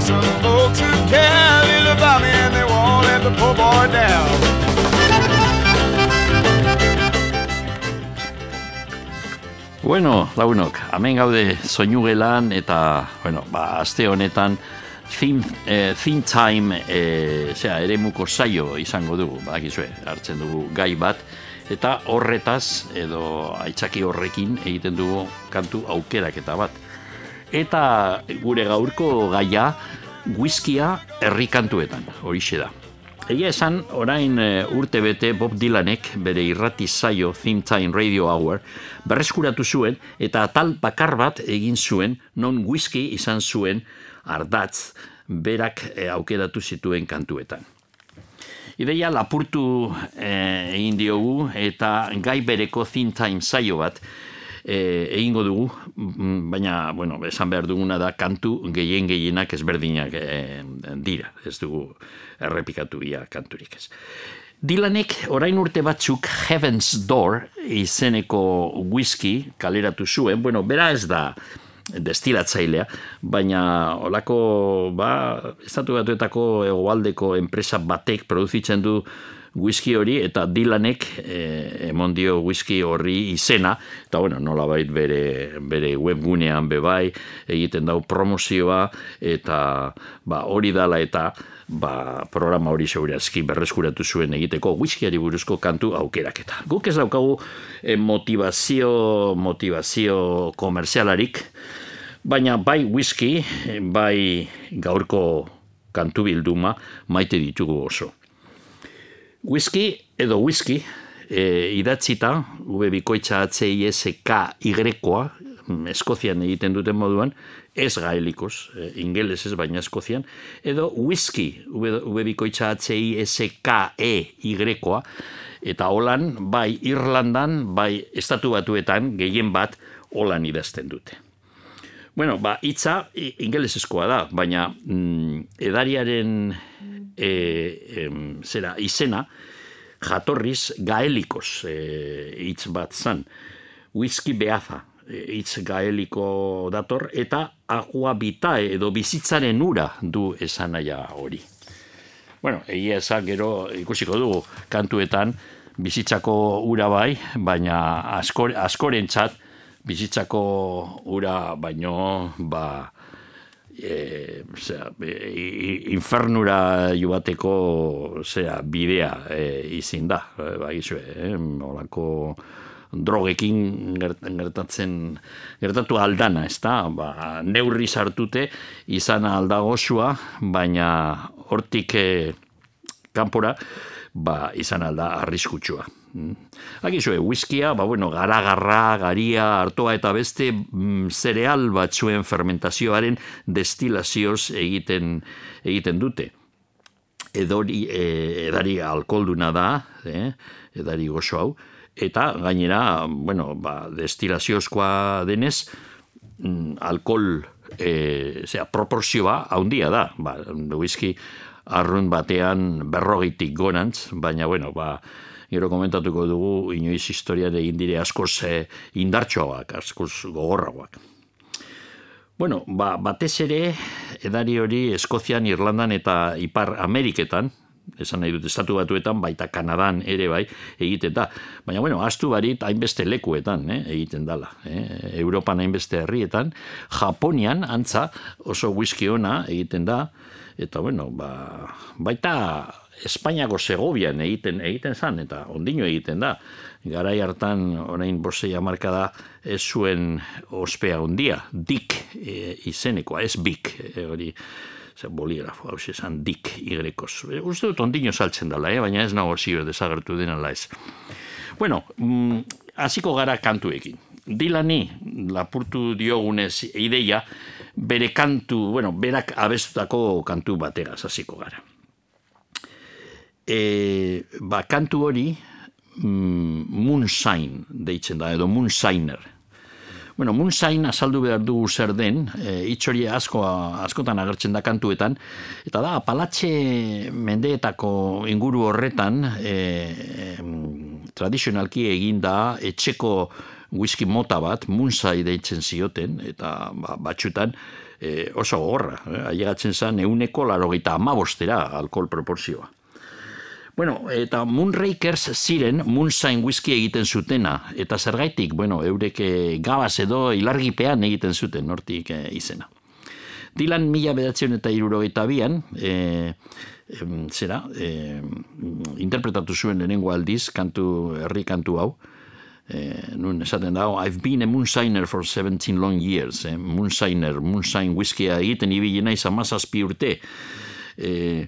Some folks who care little about me and they won't let the poor boy down. Bueno, launok, hemen gaude soinu gelan eta, bueno, ba, aste honetan Theme, eh, theme time eh, zera, ere muko saio izango dugu, bakizue, hartzen dugu gai bat, eta horretaz, edo aitzaki horrekin egiten dugu kantu aukeraketa bat. Eta gure gaurko gaia, whiskia herri kantuetan, horixe da. Egia esan, orain e, urte bete Bob Dylanek bere irrati zaio Theme Time Radio Hour berreskuratu zuen eta tal bakar bat egin zuen non whisky izan zuen ardatz berak e, aukeratu zituen kantuetan. Ideia lapurtu e, egin diogu eta gai bereko Theme Time zaio bat e, egingo dugu, mm, baina, bueno, esan behar duguna da kantu gehien gehienak ezberdinak e, dira, ez dugu errepikatu ia kanturik ez. Dylanek orain urte batzuk Heaven's Door izeneko whisky kaleratu zuen, bueno, bera ez da destilatzailea, baina olako, ba, estatu batuetako egoaldeko enpresa batek produzitzen du whisky hori eta Dylanek e, emon dio whisky horri izena eta bueno, nola bait bere, bere webgunean bebai egiten dau promozioa eta ba, hori dala eta ba, programa hori segurazki berreskuratu zuen egiteko whiskyari buruzko kantu aukeraketa. Guk ez daukagu e, motivazio motivazio komerzialarik baina bai whisky bai gaurko kantu bilduma maite ditugu oso. Whisky edo whisky e, idatzita, V bikoitza H-I-S-K Y-koa, mm, Eskozian egiten duten moduan, ez gaelikoz, e, ingeles ez baina Eskozian, edo whisky, V bikoitza H-I-S-K-E Y-koa, eta holan, bai Irlandan, bai Estatu Batuetan, gehien bat, holan idazten dute. Bueno, ba, itza ingelesezkoa da, baina mm, edariaren e, e, zera, izena jatorriz gaelikos e, hitz bat zan. Whisky beaza e, hitz gaeliko dator eta agua bitae edo bizitzaren ura du esanaia hori. Bueno, egia esan gero ikusiko dugu kantuetan bizitzako ura bai, baina askor, askorentzat bizitzako ura baino ba e, zera, e, infernura joateko zera, bidea e, izin da e, ba, izue, eh? olako drogekin gertatzen gertatu aldana, ez da? Ba, neurri sartute izan aldagozua, baina hortik e, kanpora ba, izan alda arriskutsua. Agizue, whiskia, ba, bueno, gara, garra, garia, hartoa eta beste mm, zereal batzuen fermentazioaren destilazioz egiten, egiten dute. Edori, e, edari alkolduna da, eh, edari gozo hau, eta gainera, bueno, ba, destilaziozkoa denez, mm, alkohol, e, zera, proporzioa haundia da, ba, whisky arrun batean berrogitik gonantz, baina, bueno, ba, gero komentatuko dugu inoiz historia egin dire askoz eh, indartxoak, askoz gogorragoak. Bueno, ba, batez ere, edari hori Eskozian, Irlandan eta Ipar Ameriketan, esan nahi dut estatu batuetan, baita Kanadan ere bai, egiten da. Baina, bueno, astu barit hainbeste lekuetan eh, egiten dala. Eh? Europan hainbeste herrietan, Japonian, antza, oso whisky ona egiten da, eta, bueno, ba, baita Espainiako Segovian egiten egiten zan, eta ondino egiten da. Garai hartan, orain bosei amarka da, ez zuen ospea ondia, dik e, izenekoa, ez bik, e, hori, ze boligrafo, hau esan dik igrekoz. E, uste dut ondino saltzen dela, eh? baina ez nago zio desagertu denala ez. Bueno, mm, hasiko gara kantuekin. Dilani, lapurtu diogunez ideia, bere kantu, bueno, berak abestutako kantu bategaz hasiko gara. e, ba, kantu hori mm, Moonshine deitzen da, edo Moonshiner. Bueno, Moonshine azaldu behar du zer den, e, itxori asko, askotan agertzen da kantuetan, eta da, palatxe mendeetako inguru horretan, e, tradizionalki egin da, etxeko whisky mota bat, Moonshine deitzen zioten, eta ba, batxutan, e, oso gorra, eh? ailegatzen zen, euneko larogeita amabostera alkohol proporzioa. Bueno, eta Moonrakers ziren Moonshine whisky egiten zutena, eta zergaitik, bueno, eurek eh, gabaz edo ilargipean egiten zuten, nortik e, izena. Dilan mila bedatzen eta irurogeita bian, e, zera, e, interpretatu zuen lehenengo aldiz, kantu, herri kantu hau, e, nun esaten dago, I've been a moonshiner for 17 long years, eh? moonshiner, moonshine whisky egiten ibili naiz amazazpi urte. Eh,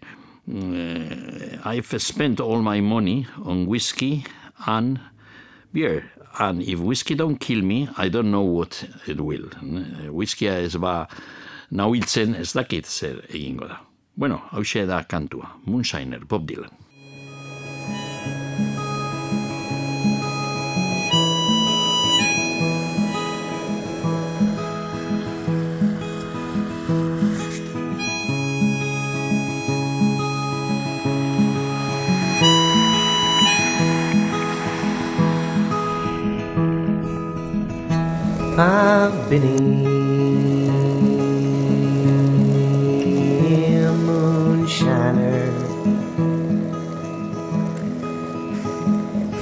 Uh, I've spent all my money on whiskey and beer. And if whiskey don't kill me, I don't know what it will. Whiskey ez ba nauiltzen ez dakit zer egingo da. Bueno, hau da kantua. Moonshiner, Bob Dylan. I've been a moonshiner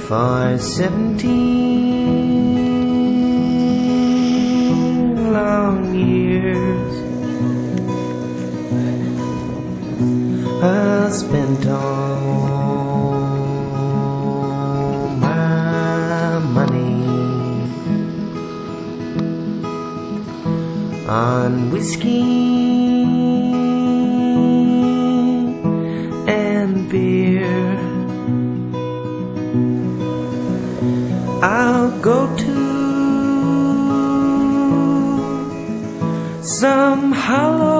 for seventeen long years. I spent all on whiskey and beer. I'll go to some hollow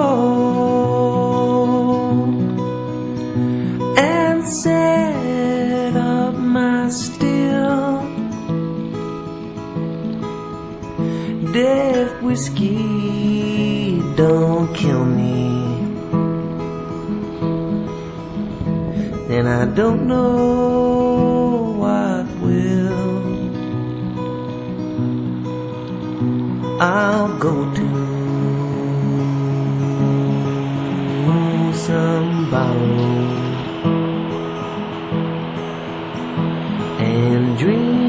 don't know what will. I'll go to some and dream.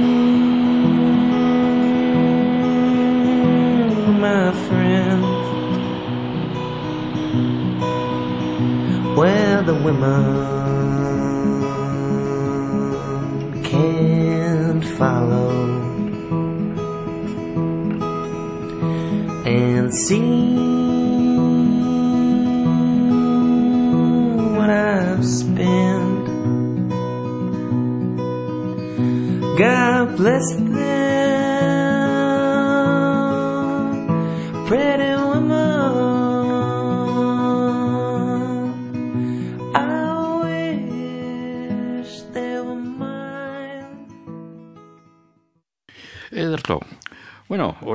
my friend. where the women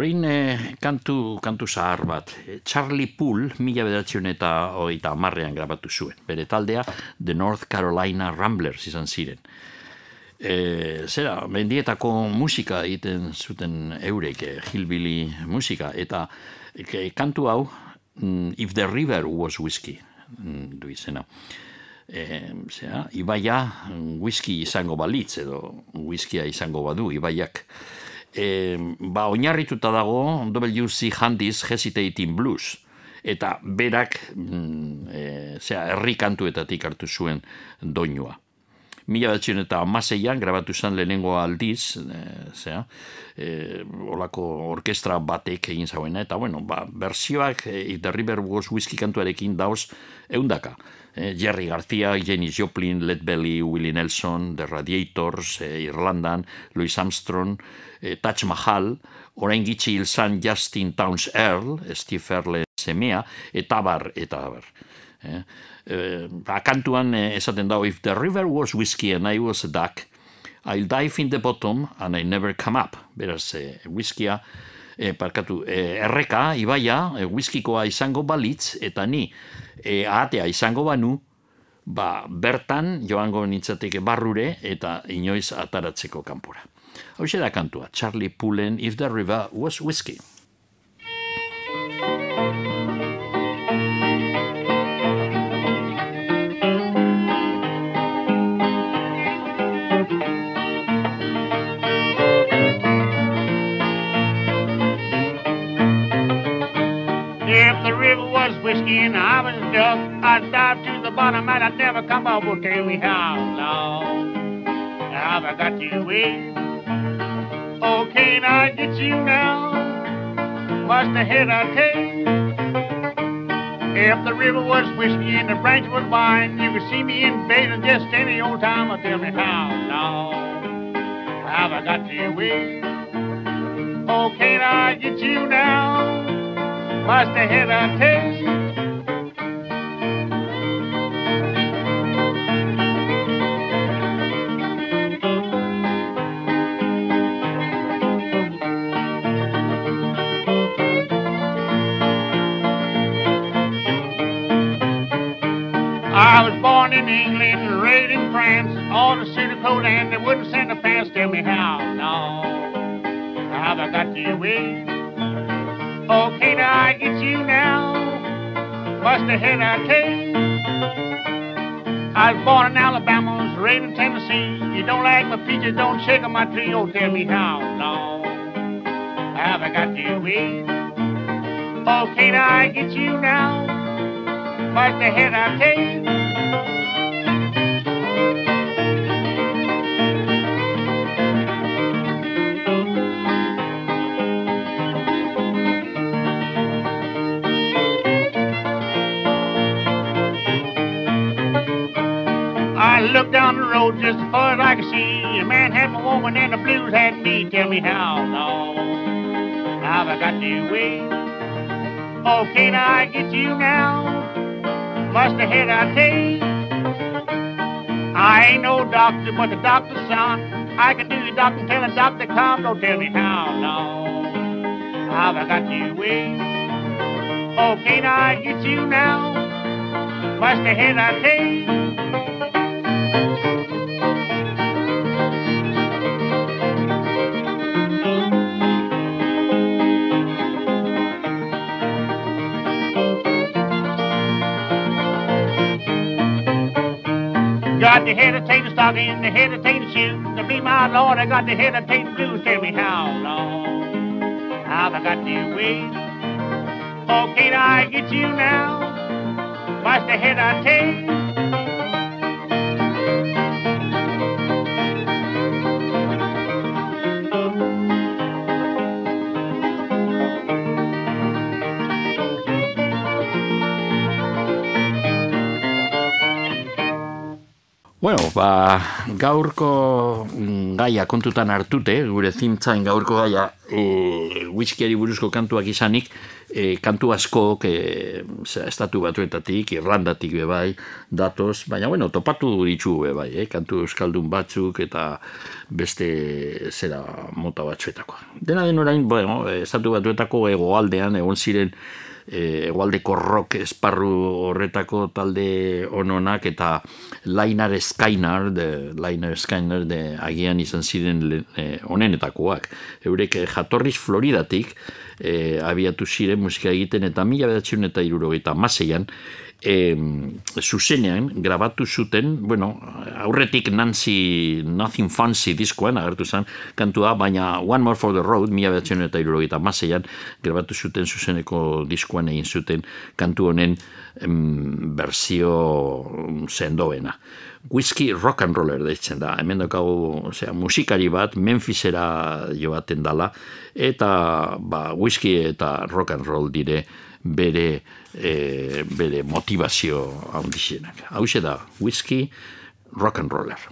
orain eh, kantu, kantu zahar bat. Eh, Charlie Poole, mila bederatzen eta oita marrean grabatu zuen. Bere taldea, The North Carolina Ramblers izan ziren. E, zera, mendietako musika egiten zuten eurek, hillbilly musika, eta kantu hau, mm, If the River Was Whiskey, mm, du izena. E, zera, ibaia whisky izango balitz, edo whiskya izango badu, ibaiak e, ba, oinarrituta dago WC Handiz Hesitating Blues eta berak mm, e, zera, herri kantuetatik hartu zuen doinua. Mila batzion eta amaseian grabatu zen lehenengo aldiz, e, zera, e, olako orkestra batek egin zauena, eta bueno, ba, bersioak e, The River Was Whiskey kantuarekin dauz eundaka. E, Jerry Garcia, Jenny Joplin, Led Belly, Willie Nelson, The Radiators, e, Irlandan, Louis Armstrong, e, Taj Mahal, orain gitsi hil Justin Towns Earl, Steve Earle semea, eta bar, eta bar. Eh? Eh, kantuan eh, esaten dago, if the river was whiskey and I was a duck, I'll dive in the bottom and I never come up. Beraz, eh, whiskya, eh, parkatu, eh, erreka, ibaia, eh, whiskikoa izango balitz, eta ni, eh, ahatea izango banu, ba, bertan joango nintzateke barrure eta inoiz ataratzeko kanpora. Hau da kantua, Charlie Pullen, If the River Was Whiskey. If the river was whiskey and I I'd dive to the bottom and I'd never come up. Well, tell me how long have I got to wait? Oh, can't I get you now? Must have hit a take. If the river was whiskey and the branch was wine, you could see me in bed bathing just any old time. Well, tell me how long have I got to wait? Oh, can't I get you now? Must have hit a take. In England, raised in France, on the of coat, and they wouldn't send a pants. Tell me how long have I got to wait? Oh, can't I get you now? Must have had a taste. I was born in Alabama, was raised in Tennessee. You don't like my peaches, don't shake on my tree. Oh, tell me how long have I got to wait? Oh, can't I get you now? Must have had a taste. I could see. A man had my woman and the blues had me. Tell me how long have I got to wait? Oh, can't I get you now? Must have had a taste. I ain't no doctor, but the doctor's son. I can do the doctor tell the doctor come. Don't tell me how long have I got to wait? Oh, can't I get you now? Must have had a taste. Got the hesitating stocking, the hesitating shoes. To be my Lord, I got the hesitating blues. Tell me how long have I got to wait? Oh, can't I get you now? Must have hesitate. Bueno, ba, gaurko mm, gaia kontutan hartute, gure zintzain gaurko gaia e, whiskiari buruzko kantuak izanik, e, kantu asko e, zera, estatu batuetatik, Irlandatik be bai, datoz, baina bueno, topatu ditu be bai, eh? kantu euskaldun batzuk eta beste zera mota batzuetakoa. Dena den orain, bueno, estatu batuetako egoaldean egon ziren e, egualdeko rock esparru horretako talde ononak eta Lainar Skynar, de, Lainar Skynar de agian izan ziren e, onenetakoak. Eurek eh, jatorriz Floridatik e, abiatu ziren musika egiten eta mila bedatzen eta irurogeita maseian e, zuzenean grabatu zuten, bueno, aurretik Nancy Nothing Fancy diskoan agertu zen kantua, baina One More for the Road, mila bedatzen eta irurogeita maseian grabatu zuten zuzeneko diskoan egin zuten kantu honen em, berzio sendoena. Whisky rock and roller deitzen da. Hemen daukagu, osea, musikari bat Memphisera joaten dala eta ba, whisky eta rock and roll dire bere e, bere motivazio handixenak. Hau da, whisky rock and roller.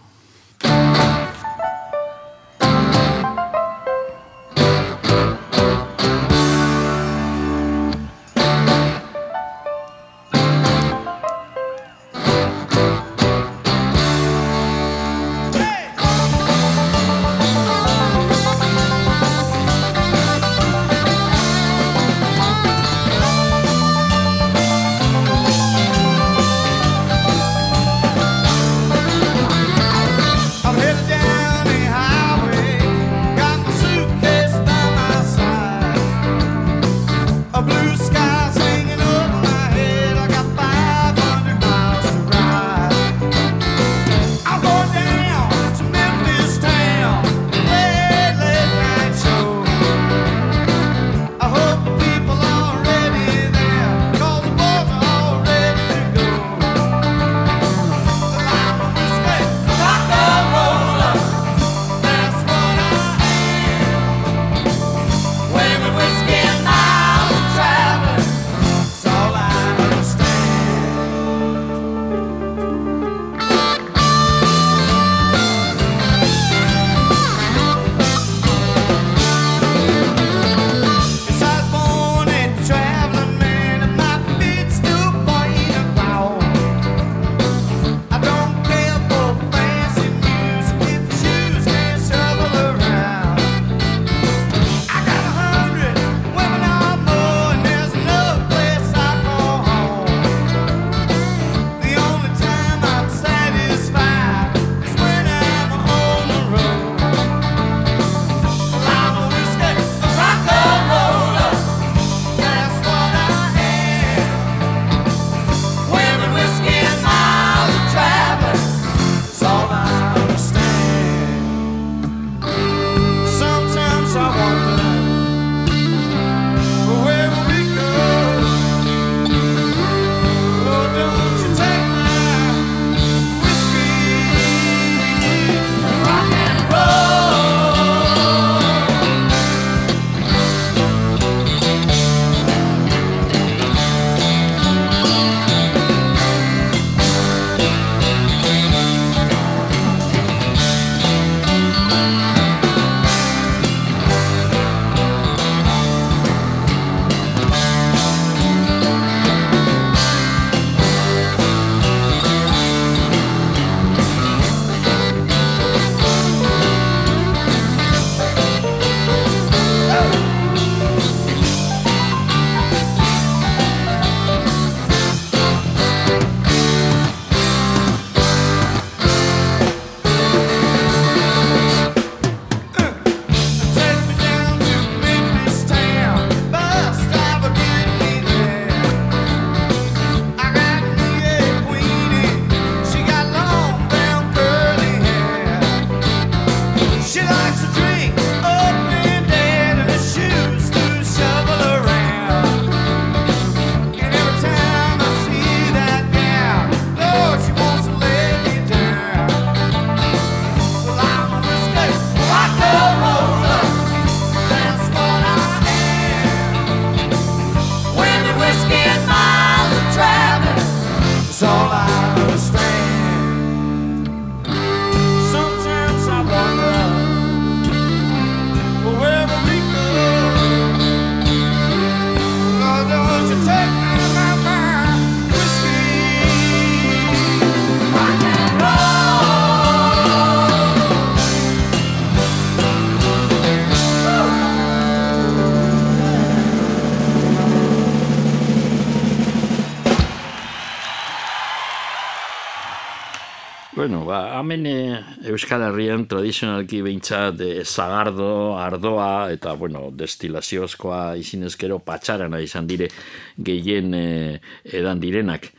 Hemen eh, Euskal Herrian tradizionalki behintzat eh, zagardo, ardoa eta, bueno, destilaziozkoa izinezkero patxarana izan dire gehien eh, edan direnak.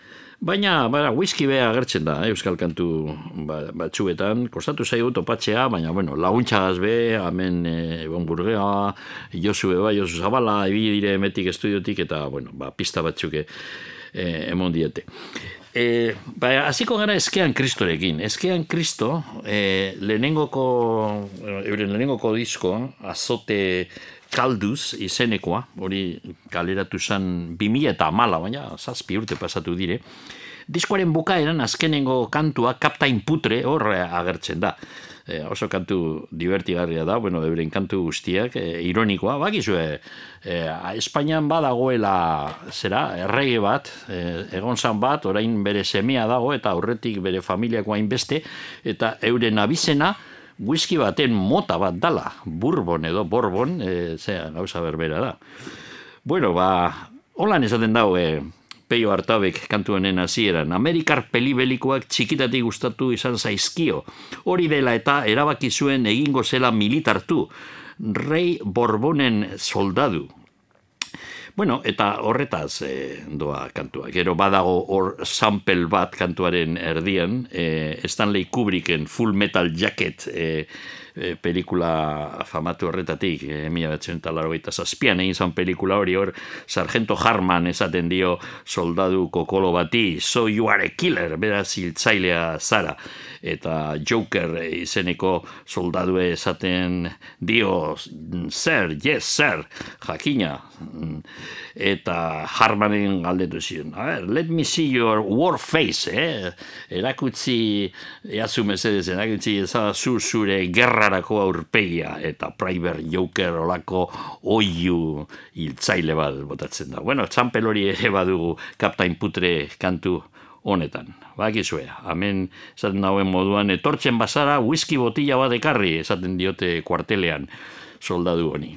Baina, bara, whisky beha agertzen da, Euskal Kantu ba, batzuetan, kostatu zaigu topatzea, baina, bueno, laguntzagaz be, hemen eh, Ebon Burgea, Josu Eba, Josu Zabala, ebi dire emetik estudiotik, eta, bueno, ba, pista batzuke eh, emon diete. E, ba, hasiko gara eskean kristorekin. Eskean kristo, e, lehenengoko, euren lehenengoko disko, azote kalduz izenekoa, hori kaleratu zen 2000 eta amala, baina zazpi urte pasatu dire, diskoaren bukaeran azkenengo kantua Captain Putre horre agertzen da e, oso kantu divertigarria da, bueno, euren kantu guztiak, e, ironikoa, bakizue, e, Espainian badagoela, zera, errege bat, e, egon zan bat, orain bere semia dago, eta aurretik bere familiako beste, eta euren abizena, whisky baten mota bat dala, bourbon edo borbon, e, zera, gauza berbera da. Bueno, ba, holan esaten dago, e, peio hartabek kantu honen hasieran. Amerikar pelibelikoak txikitatik gustatu izan zaizkio. Hori dela eta erabaki zuen egingo zela militartu. Rei Borbonen soldadu. Bueno, eta horretaz e, doa kantua. Gero badago hor sample bat kantuaren erdian, e, Stanley Kubricken Full Metal Jacket e, e, pelikula famatu horretatik, e, mila eta zazpian egin zan pelikula hori hor, Sargento Harman esaten dio soldadu kokolo bati, so you are a killer, beraz hiltzailea zara eta Joker izeneko soldadu esaten dio zer, yes, zer, jakina eta Harmanen galdetu ziren a ver, let me see your war face eh? erakutzi eazu mesedez, erakutzi ezazu zure gerrarako aurpegia eta Priver Joker olako oiu hiltzaile bat botatzen da bueno, txampel hori ere badugu Captain Putre kantu honetan. Bakizue, hemen esaten dauen moduan, etortzen bazara whisky botila bat ekarri, esaten diote kuartelean soldadu honi.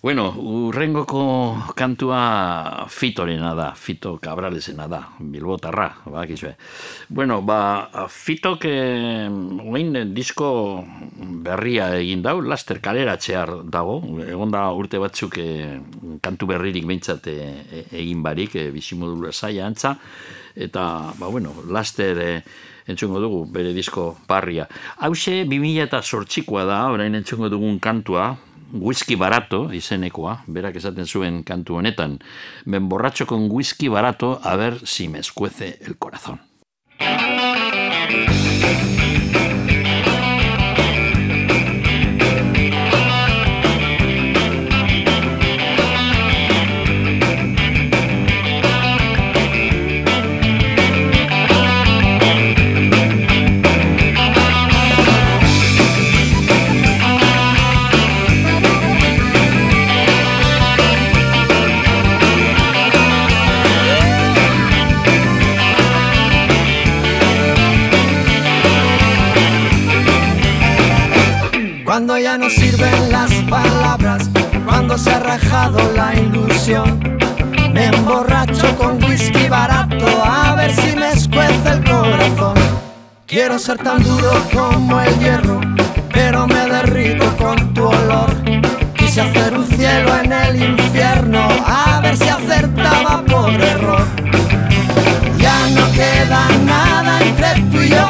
Bueno, urrengoko kantua Fitorena da, Fito Cabralesena da, Bilbotarra, bakizue. Bueno, ba, Fitok eh, oin disko berria egin dau, laster kaleratzear dago, egon da urte batzuk eh, kantu berririk behintzat eh, egin barik, eh, bizimodula zaila antza, eta, ba, bueno, laster eh, entzungo dugu bere disko barria. Hauxe, 2000 eta sortxikoa da, orain entzungo dugun kantua, whisky barato izenekoa, berak esaten zuen kantu honetan, ben borracho con whisky barato, a ver si me escuece el corazón. No sirven las palabras, cuando se ha rajado la ilusión. Me emborracho con whisky barato a ver si me escuece el corazón. Quiero ser tan duro como el hierro, pero me derrito con tu olor. Quise hacer un cielo en el infierno, a ver si acertaba por error. Ya no queda nada entre tú y yo,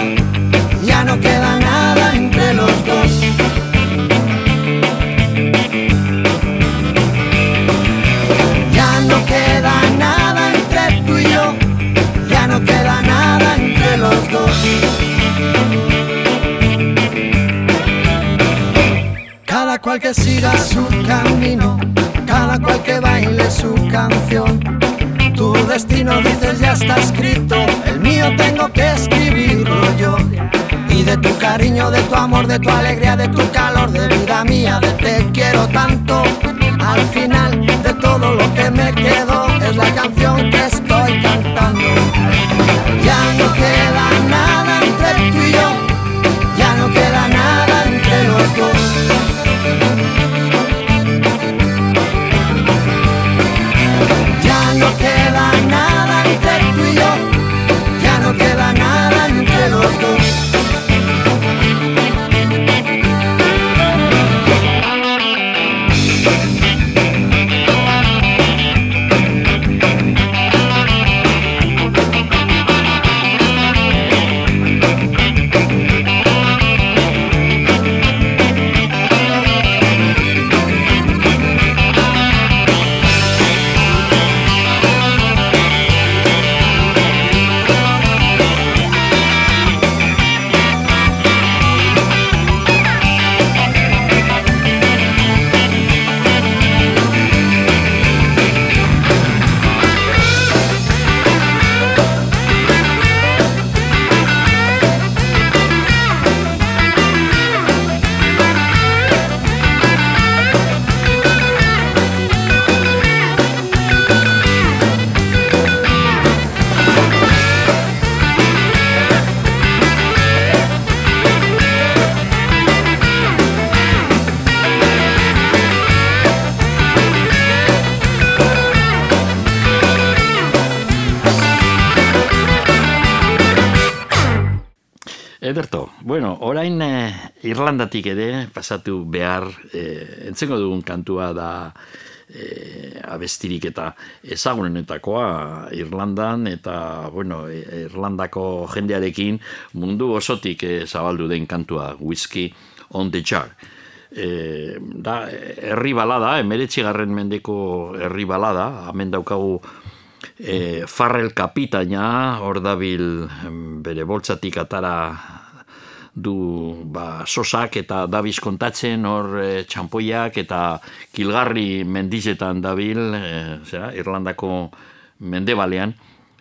cual que siga su camino, cada cual que baile su canción. Tu destino dices ya está escrito, el mío tengo que escribirlo yo. Y de tu cariño, de tu amor, de tu alegría, de tu calor, de vida mía, de te quiero tanto. Al final de todo lo que me quedo es la canción que estoy cantando. Irlandatik ere pasatu behar eh, entzengo dugun kantua da eh, abestirik eta ezagunenetakoa Irlandan eta bueno, eh, Irlandako jendearekin mundu osotik eh, zabaldu den kantua Whiskey on the Jar. Eh, da, herri balada, emeretxigarren mendeko herri balada, hemen daukagu e, Farrel kapitaina, hor dabil em, bere boltzatik atara du ba, sosak eta dabiz kontatzen hor e, txampoiak eta kilgarri mendizetan dabil, e, zera, Irlandako mendebalean,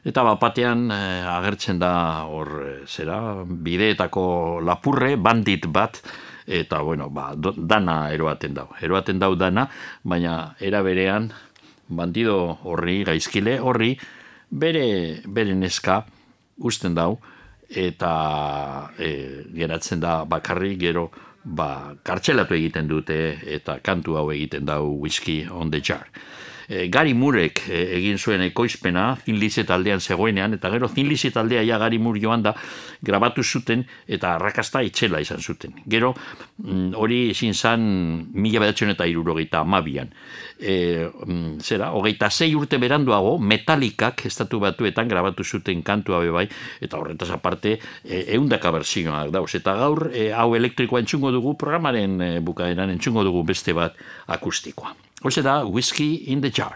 eta bapatean e, agertzen da hor, zera, bideetako lapurre, bandit bat, eta bueno, ba, dana eroaten dau. Eroaten dau dana, baina era berean bandido horri, gaizkile horri, bere, bere neska usten dau, eta e, geratzen da bakarrik gero ba, kartxelatu egiten dute eta kantu hau egiten dau whisky on the jar e, Gary Murek eh, egin zuen ekoizpena, Zinlize taldean zegoenean, eta gero Zinlize taldea ja Gary Mur joan da, grabatu zuten eta arrakasta itxela izan zuten. Gero, mm, hori ezin zan mila bedatzen eta irurogeita amabian. E, eh, mm, zera, hogeita zei urte beranduago, metalikak estatu batuetan grabatu zuten kantua bebai, eta horretaz aparte, e, eundaka berzioak dauz. Eta gaur, e, hau elektrikoa entzungo dugu, programaren e, bukaeran entzungo dugu beste bat akustikoa. Och that whiskey in the jar.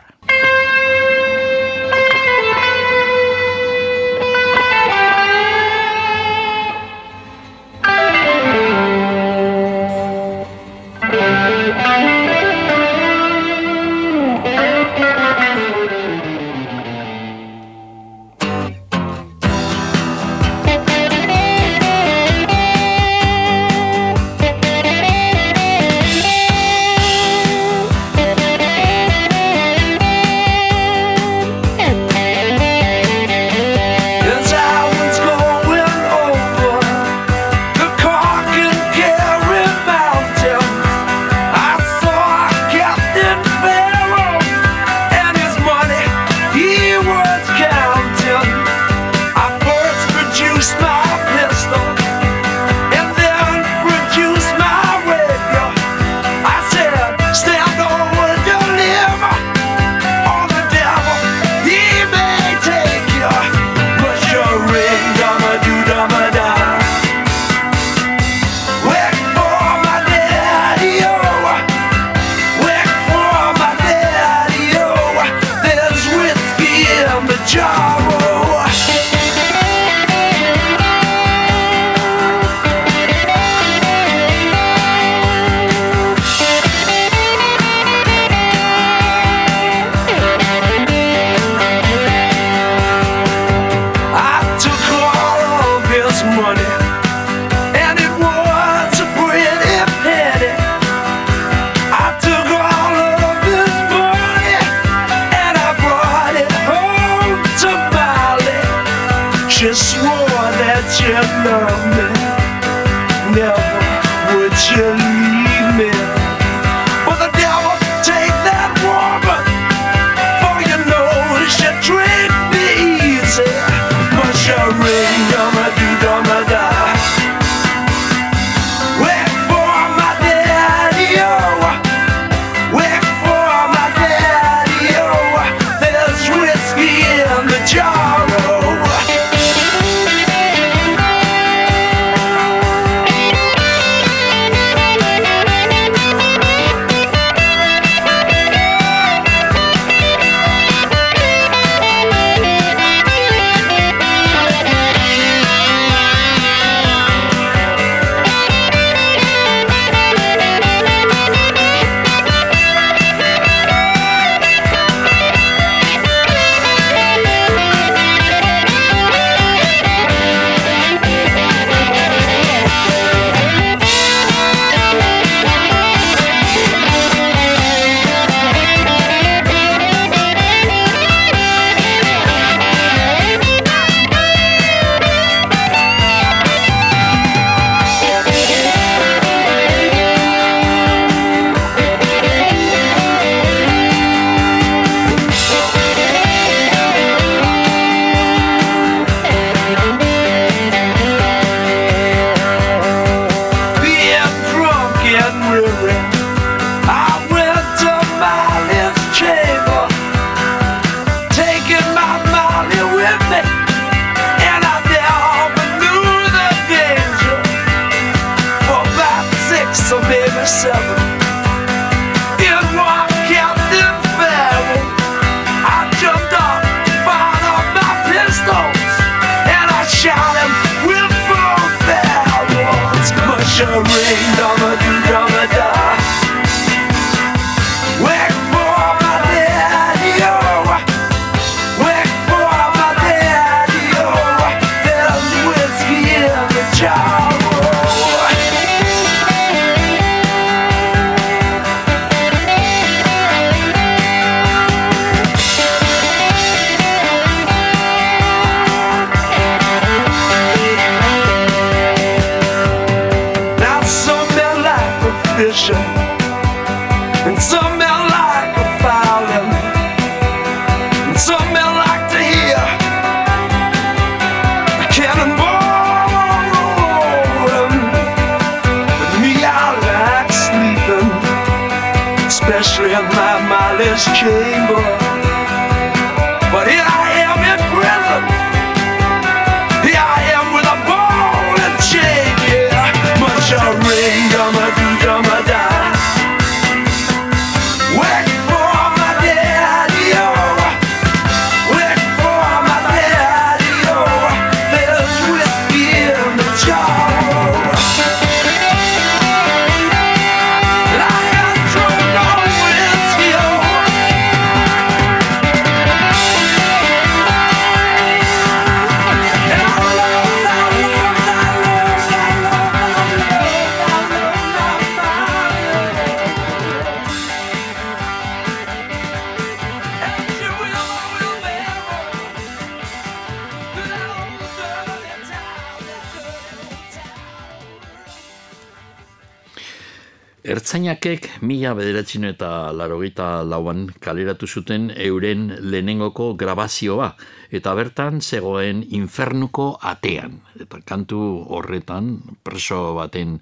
Ertzainakek mila bederatzino eta larogeita lauan kaleratu zuten euren lehenengoko grabazioa, eta bertan zegoen infernuko atean. Eta kantu horretan preso baten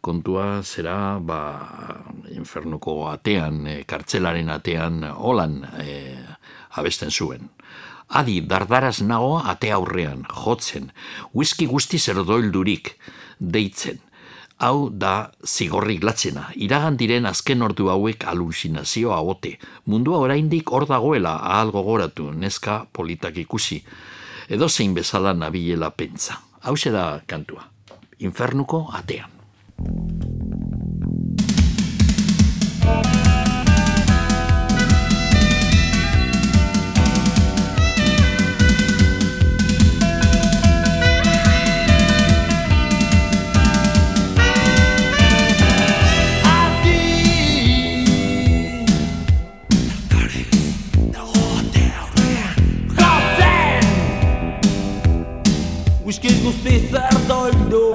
kontua zera ba, infernuko atean, e, kartzelaren atean holan e, abesten zuen. Adi, dardaraz nago ate aurrean, jotzen, whisky guzti zerdoildurik, deitzen. Hau da zigorrik latzena, iragan diren azken ordu hauek alusinazioa ote. Mundua oraindik hor dagoela ahal gogoratu, neska politak ikusi. Edo zein bezala nabilela pentsa. Hau da kantua. Infernuko atean. Whiskiz guzti zer doldurik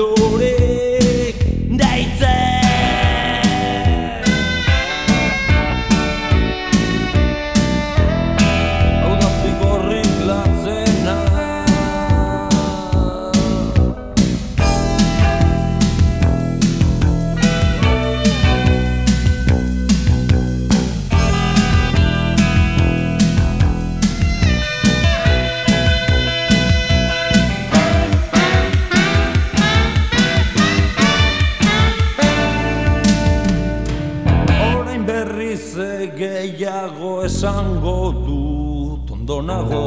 adore dut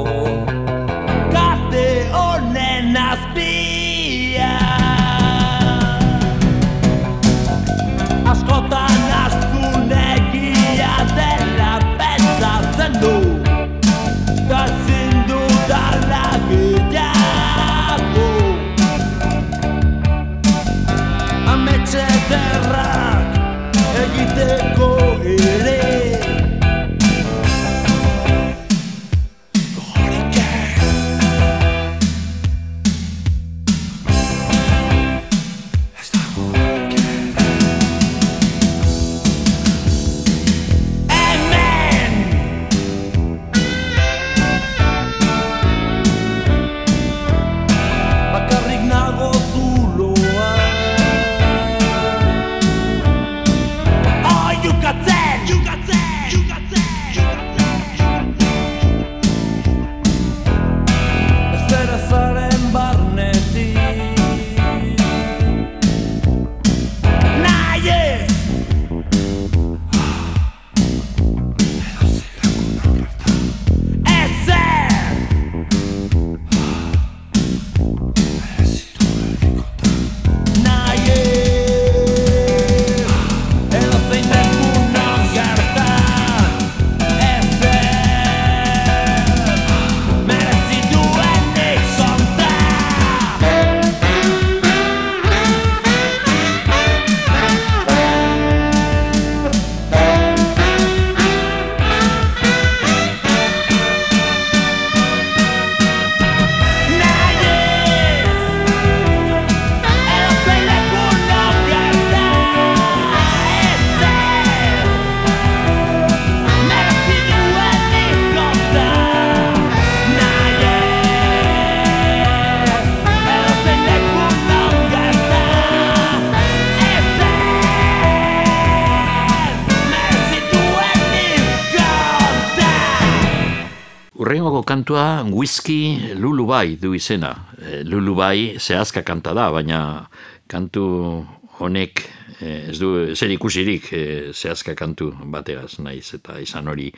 kantua Whisky Lulubai du izena. E, Lulubai zehazka kanta da, baina kantu honek e, ez du zer ikusirik e, zehazka kantu bateaz naiz eta izan hori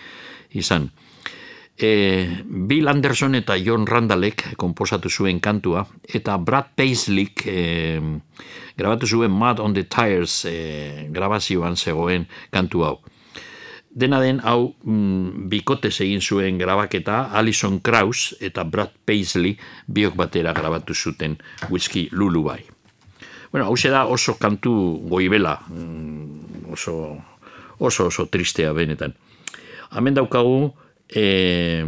izan. E, Bill Anderson eta John Randallek komposatu zuen kantua eta Brad Paisley e, grabatu zuen Mud on the Tires e, grabazioan zegoen kantu hau. Dena den hau mm, bikote egin zuen grabaketa Alison Krauss eta Brad Paisley biok batera grabatu zuten Whisky Lulubai. Bueno, hau da oso kantu goibela, mm, oso, oso oso tristea benetan. Hemen daukagu, eh,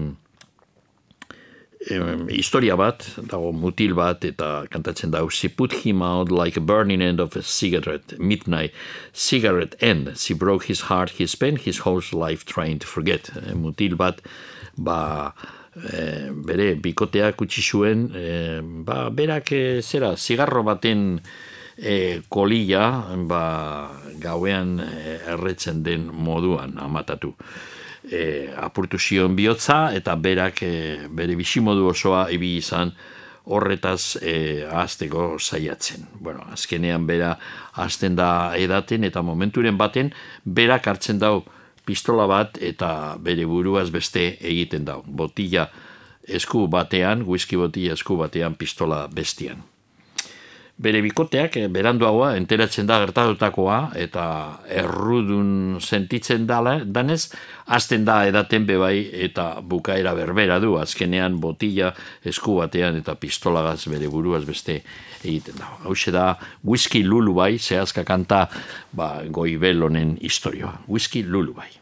historia bat, dago mutil bat, eta kantatzen dago, she put him out like a burning end of a cigarette, midnight cigarette end. She broke his heart, he spent his whole life trying to forget. E, mutil bat, ba, e, bere, bikotea kutsi zuen, e, ba, berak, e, zera, zigarro baten e, kolilla, ba, gauean e, erretzen den moduan amatatu e, apurtu zion bihotza eta berak e, bere bisimodu osoa ibi izan horretaz e, azteko saiatzen. Bueno, azkenean bera azten da edaten eta momenturen baten berak hartzen dau pistola bat eta bere buruaz beste egiten dau. Botilla esku batean, whisky botilla esku batean pistola bestian bere bikoteak eh, beranduagoa enteratzen da gertatutakoa eta errudun sentitzen dala, danez, azten da edaten bebai eta bukaera berbera du, azkenean botila esku batean eta pistolagaz bere buruaz beste egiten da. Hau da, whisky lulu bai, zehazka kanta ba, goibelonen historioa. Whisky lulu bai.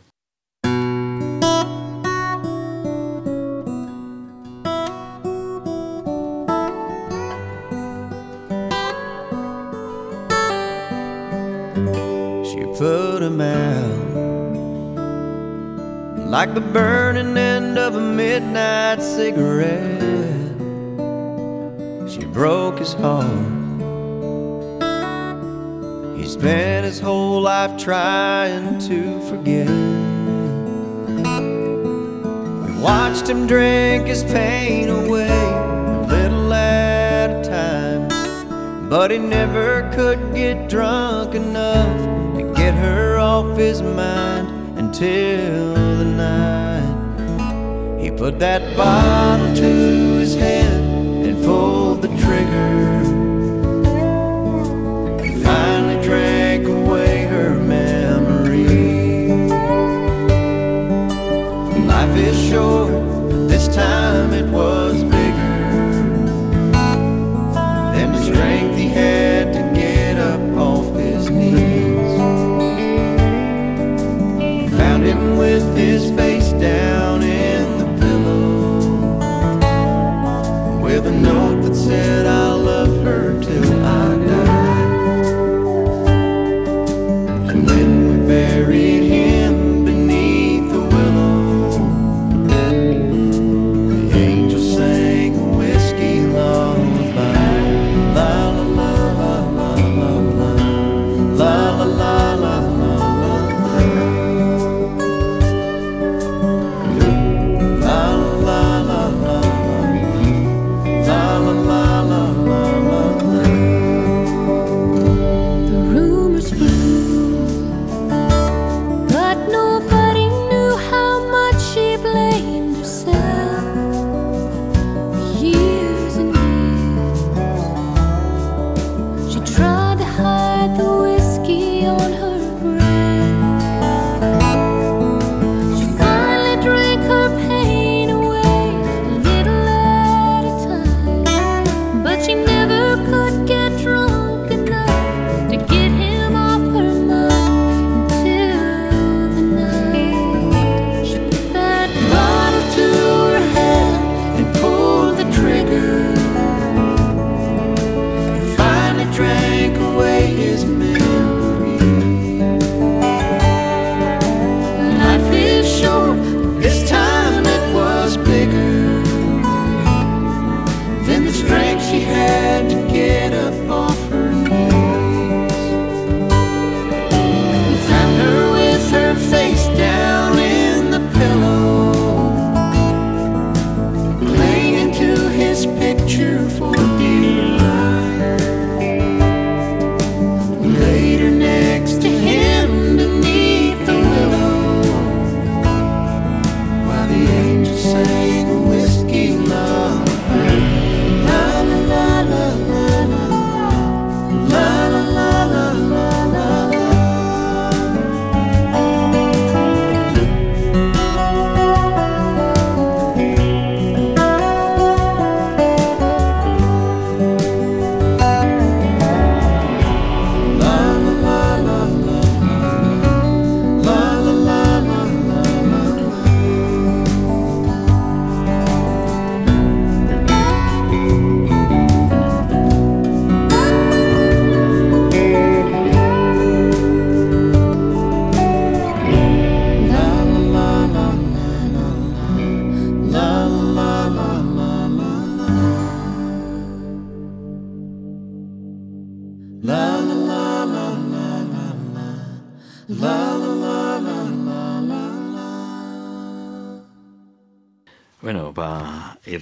Like the burning end of a midnight cigarette. She broke his heart. He spent his whole life trying to forget. We watched him drink his pain away, a little at a time. But he never could get drunk enough get her off his mind until the night. He put that bottle to his head and pulled the trigger. And finally drank away her memory. Life is short,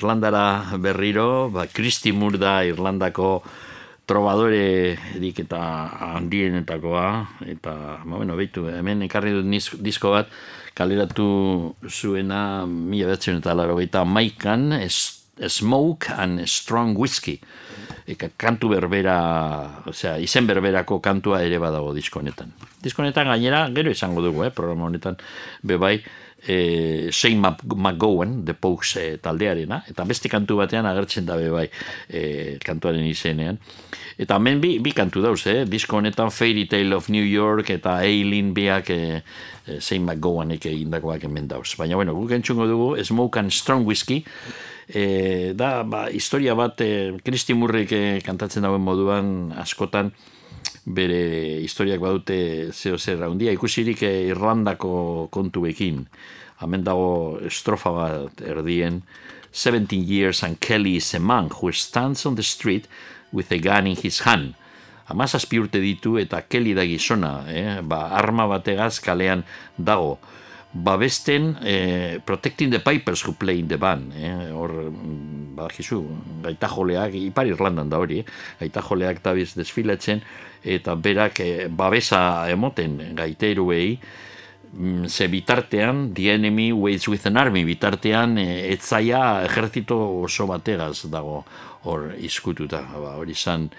Irlandara berriro, ba, Kristi Moore da Irlandako trobadore edik eta handienetakoa, eta, ba, bueno, behitu, hemen ekarri dut disko bat, kaleratu zuena mila betzen eta laro maikan, es, Smoke and Strong Whiskey. Eka kantu berbera, osea, izen berberako kantua ere badago disko honetan. Disko honetan gainera, gero izango dugu, eh, programa honetan, bebai, eh, Shane Mc- McGowan, The Pogues eh, taldearena, eta beste kantu batean agertzen da bebai eh, kantuaren izenean. Eta hemen bi, bi kantu dauz, eh? disko honetan Fairy Tale of New York eta Aileen biak eh, eh, Shane McGowanek egindakoak hemen dauz. Baina, bueno, guk entzungo dugu Smoke and Strong Whiskey, e, da ba, historia bat e, Kristi Murrik e, kantatzen dauen moduan askotan bere historiak badute zeo zer handia. Ikusirik e, Irlandako kontuekin. Hemen dago estrofa bat erdien. 17 years and Kelly is a man who stands on the street with a gun in his hand. Amazazpi urte ditu eta Kelly da gizona, eh? ba, arma bategaz kalean dago babesten eh, Protecting the Pipers who play in the band. Eh? Hor, mm, badakizu, gaita joleak, Ipar Irlandan da hori, eh? gaita joleak dabiz desfilatzen, eta berak eh, babesa emoten gaiteruei, mm, ze bitartean, the enemy waits with an army, bitartean eh, etzaia ejertzito oso bategaz dago hor izkututa, ba, hori izan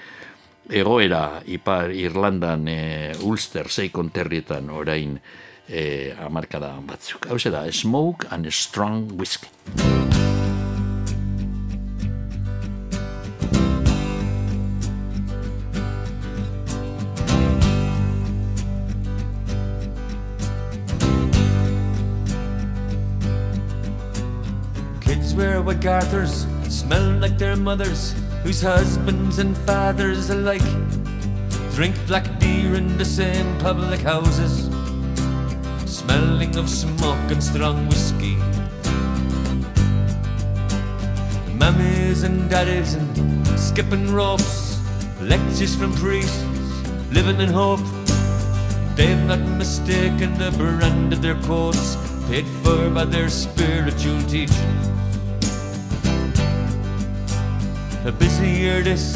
egoera Ipar Irlandan e, Ulster Seikon terrietan orain Eh, e, amarkada batzuk. Hau da, Smoke and Strong Whiskey. Kids wear garters, smell like their mothers, whose husbands and fathers alike drink black beer in the same public houses, smelling of smoke and strong whiskey. Mummies and daddies and skipping ropes, lectures from priests, living in hope. They've not mistaken the brand of their coats, paid for by their spiritual teaching. A busy year this,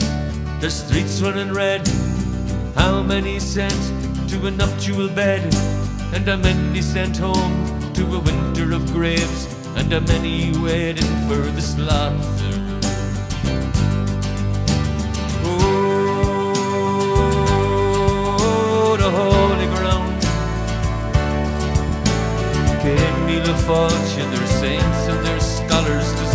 the streets running red. How many sent to a nuptial bed? And how many sent home to a winter of graves? And how many waiting for the slaughter? Oh, the holy ground. Gave me the fortune, their saints and their scholars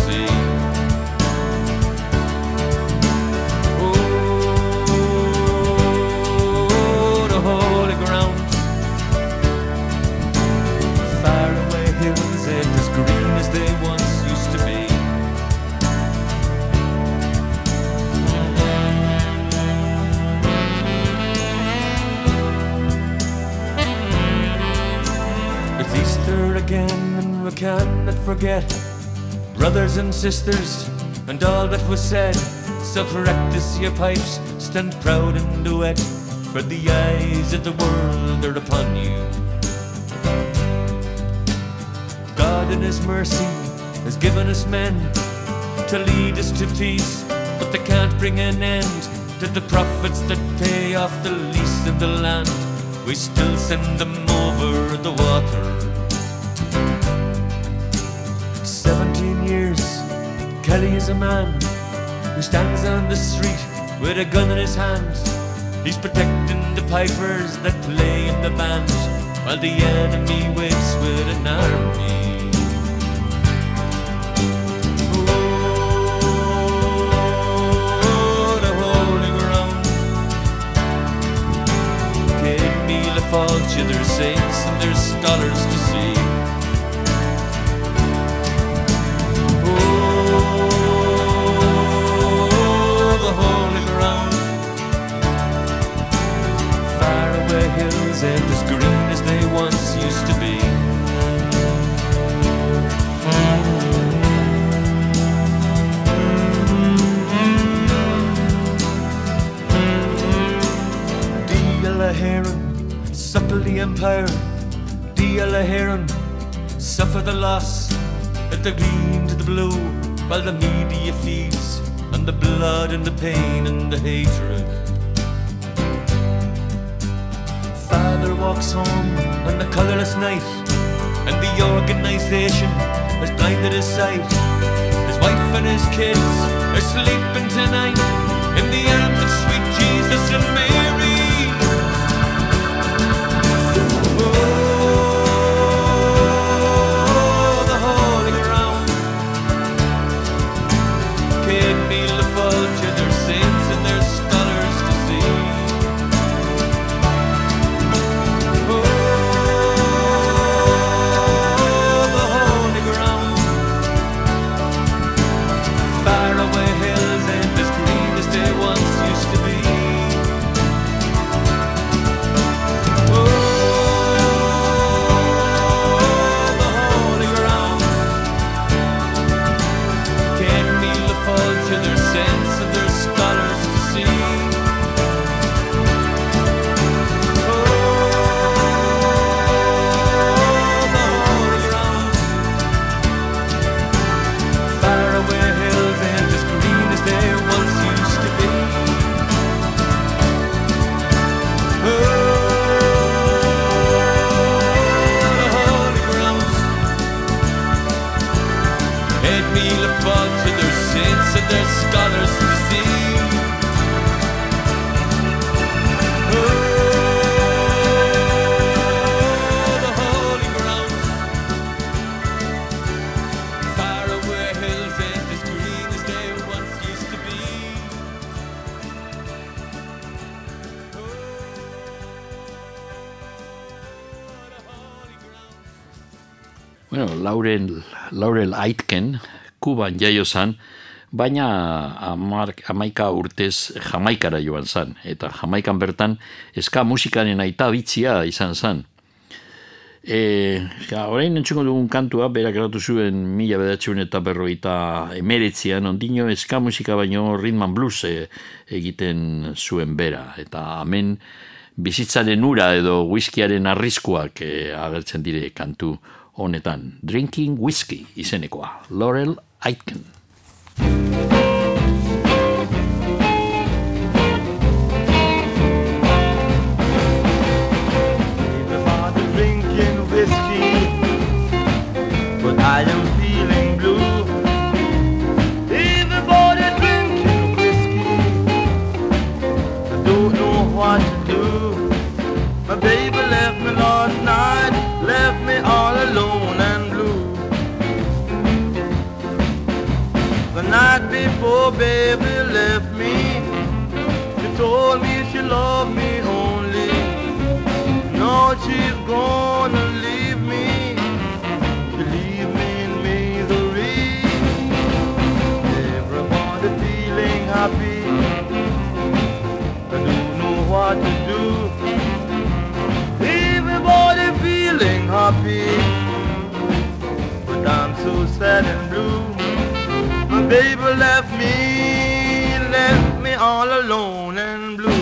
forget brothers and sisters and all that was said. So practice your pipes, stand proud and duet, for the eyes of the world are upon you. God in His mercy has given us men to lead us to peace, but they can't bring an end to the profits that pay off the lease of the land. We still send them over the water. Is a man who stands on the street with a gun in his hand. He's protecting the pipers that play in the band while the enemy waits with an army. Oh, the holy ground. Gave me the fortune, their saints and their scholars to see. The holy ground. Far away hills ain't as green as they once used to be. Deal a heron, subtly a empire, Dia Heron, suffer the loss at the green to the blue, while the media feeds on the blood and the pain and the hatred. Father walks home on the colourless night, and the organisation has blinded his sight. His wife and his kids are sleeping tonight in the arms of sweet Jesus and Mary. Bueno, Laurel, Laurel Aitken, Kuban jaio zan, baina amar, amaika urtez jamaikara joan zan. Eta jamaikan bertan eska musikaren aita bitzia izan zan. E, ja, orain entzuko dugun kantua, berak eratu zuen mila bedatxeun eta berroita emeretzian, ondino eska musika baino rhythm and blues e, egiten zuen bera. Eta hemen bizitzaren ura edo whiskyaren arriskuak e, agertzen dire kantu honetan. Drinking Whiskey izenekoa. Laurel Aitken. Gonna leave me. Leave me in misery. Everybody feeling happy. I don't know what to do. Everybody feeling happy. But I'm so sad and blue. My baby left me, left me all alone and blue.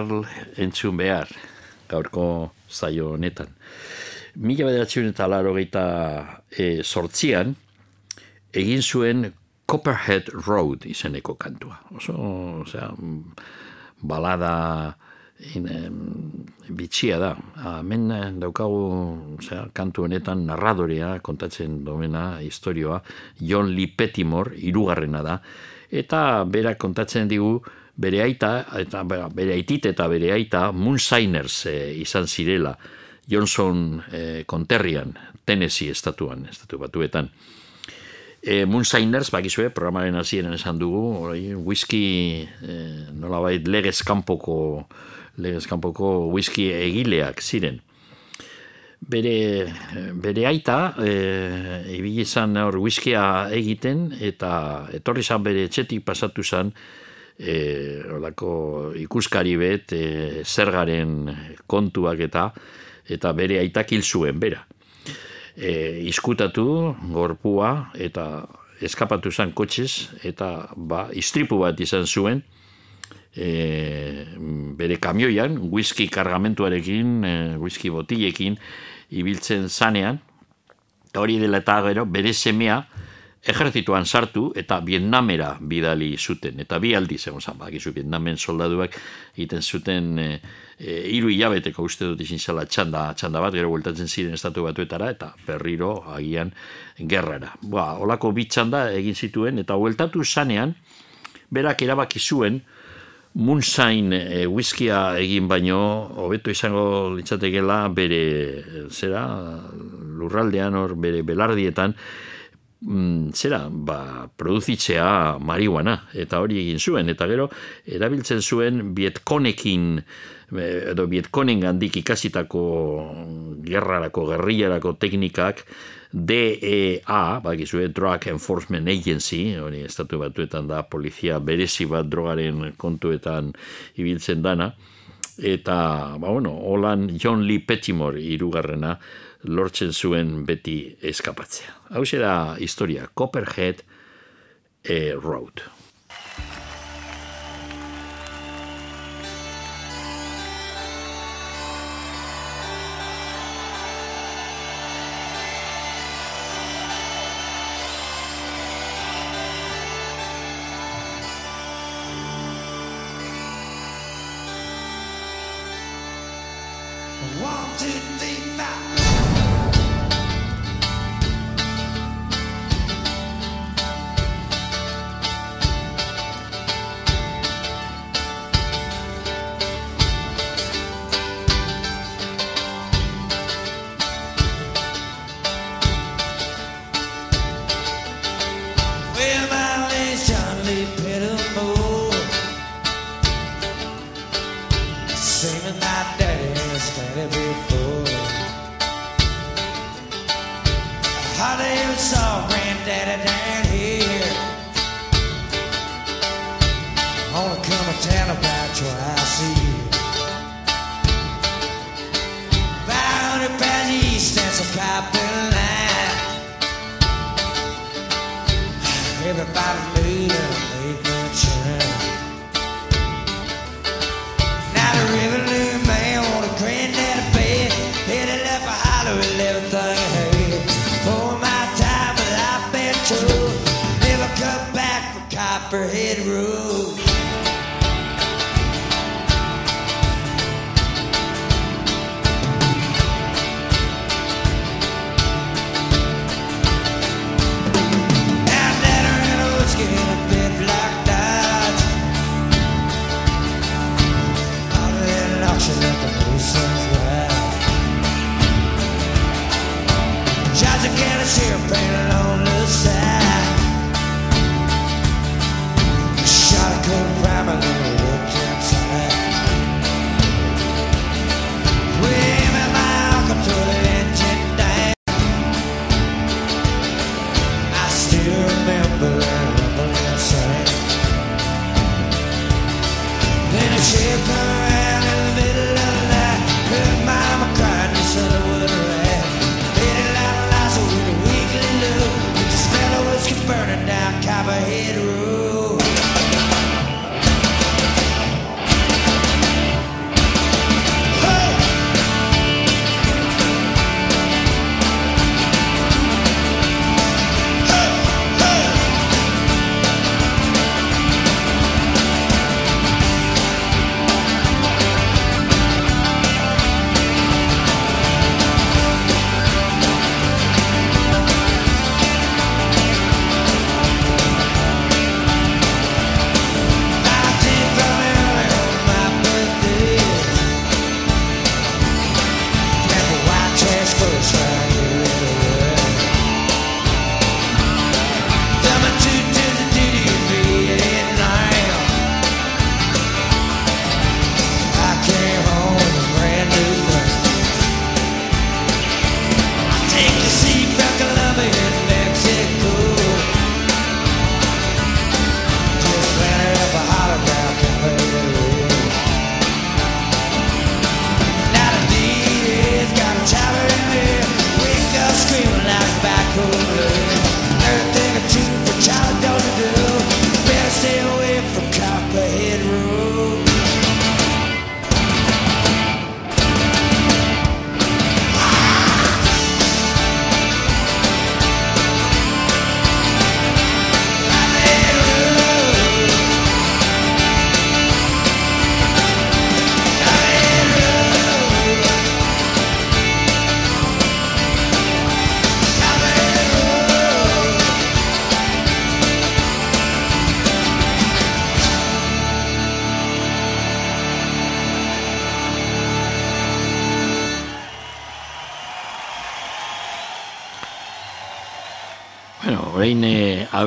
Earle entzun behar, gaurko zaio honetan. Mila bederatziun eta laro e, sortzian, egin zuen Copperhead Road izeneko kantua. Oso, osea, balada in, em, bitxia da. Hemen eh, daukagu osea, kantu honetan narradorea kontatzen domena historioa John Lee Pettimore irugarrena da. Eta berak kontatzen digu bere aita, eta bere aitit eta bere aita Moonsigners e, izan zirela Johnson e, konterrian, Tennessee estatuan, estatu batuetan. E, Moonsigners, bakizue, programaren hasieran esan dugu, oi, whisky, e, nolabait, legez kanpoko, legez kanpoko whisky egileak ziren. Bere, bere aita, e, ibili izan hor whiskya egiten, eta etorri zan bere etxetik pasatu zan, e, olako ikuskari bet, e, zergaren kontuak eta, eta bere aitak hil zuen, bera. E, iskutatu gorpua eta eskapatu zen kotxez eta ba, istripu bat izan zuen e, bere kamioian whisky kargamentuarekin e, whisky botilekin ibiltzen zanean. Hori dela eta gero bere semea ejertzituan sartu eta Vietnamera bidali zuten. Eta bi aldi zegoen zan, bakizu Vietnamen soldaduak egiten zuten e, e, iru hilabeteko uste dut izin zela txanda, txanda bat, gero bueltatzen ziren estatu batuetara, eta berriro agian gerrara. Ba, olako bi txanda egin zituen, eta bueltatu zanean, berak erabaki zuen, Moonshine e, whiskia egin baino, hobeto izango litzatekela bere, zera, lurraldean hor, bere belardietan, mm, zera, ba, produzitzea marihuana, eta hori egin zuen, eta gero, erabiltzen zuen bietkonekin, eh, edo bietkonen gandik ikasitako gerrarako, gerriarako teknikak, DEA, bakizue, Drug Enforcement Agency, hori estatu batuetan da, polizia berezi bat drogaren kontuetan ibiltzen dana, eta, ba, bueno, holan John Lee Pettimore irugarrena, lortzen zuen beti eskapatzea. Hau da historia, Copperhead e, Road.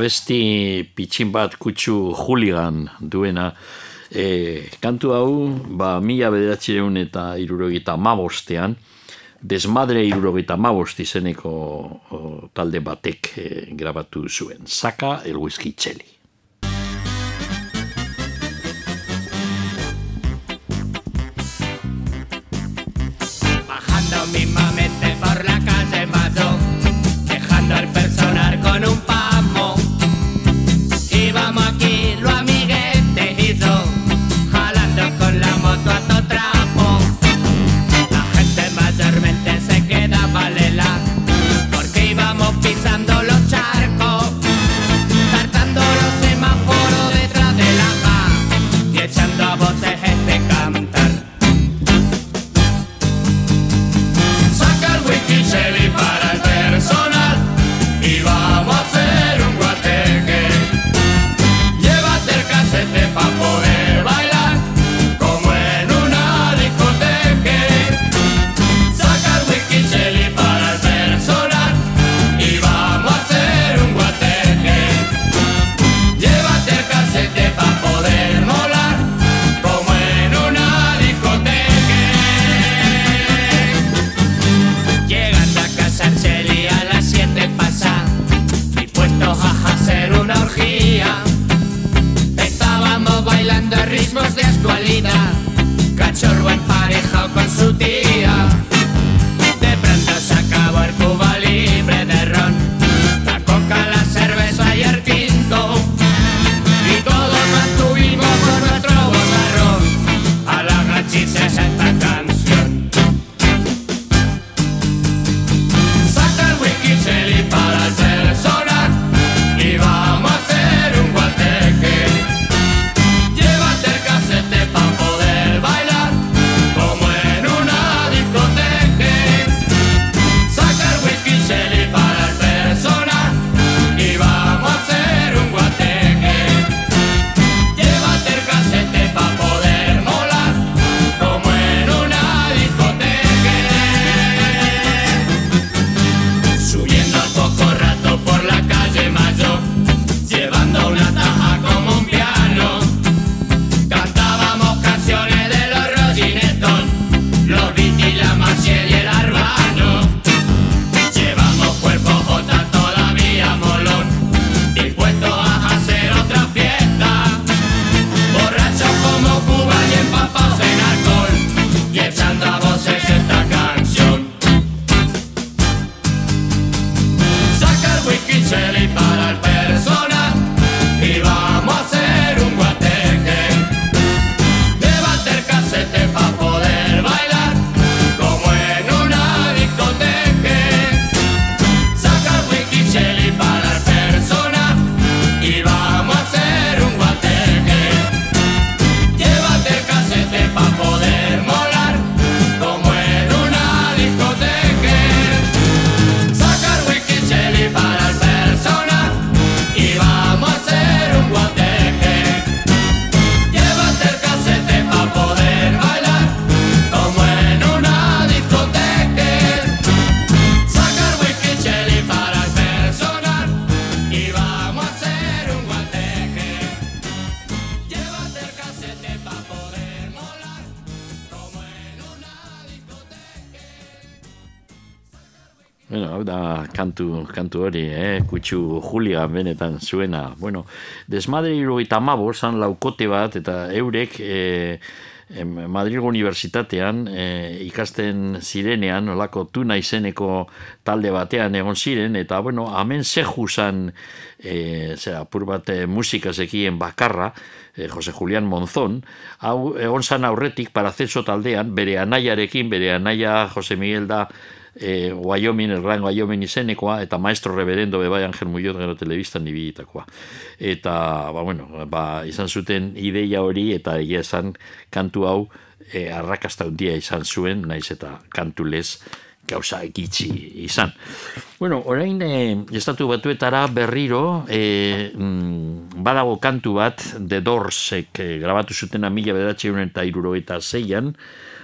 abesti pitxin bat kutsu juligan duena. E, kantu hau, ba, mila bederatxireun eta irurogita mabostean, desmadre irurogita mabost izeneko o, talde batek e, grabatu zuen. Saka el whisky txeli. kantu hori, eh? kutsu Julia benetan zuena. Bueno, desmadre irugaita zan laukote bat, eta eurek eh, Madrilgo Unibertsitatean eh, ikasten zirenean, olako tuna izeneko talde batean egon ziren, eta bueno, amen zehuzan eh, zera, apur bat eh, musikazekien bakarra, eh, Jose Julian Monzón, hau egon zan aurretik paraceso taldean, bere anaiarekin, bere anaia Jose Miguel da, e, Wyoming, erran Wyoming izenekoa, eta maestro reverendo bebai Angel Muñoz gero telebista nibilitakoa. Eta, ba, bueno, ba, izan zuten ideia hori, eta egia esan kantu hau, e, arrakasta hundia izan zuen, naiz eta kantulez, gauza egitzi izan. Bueno, orain e, estatu batuetara berriro e, mm, badago kantu bat The Doorsek e, grabatu zuten mila bederatxe eta iruro eta zeian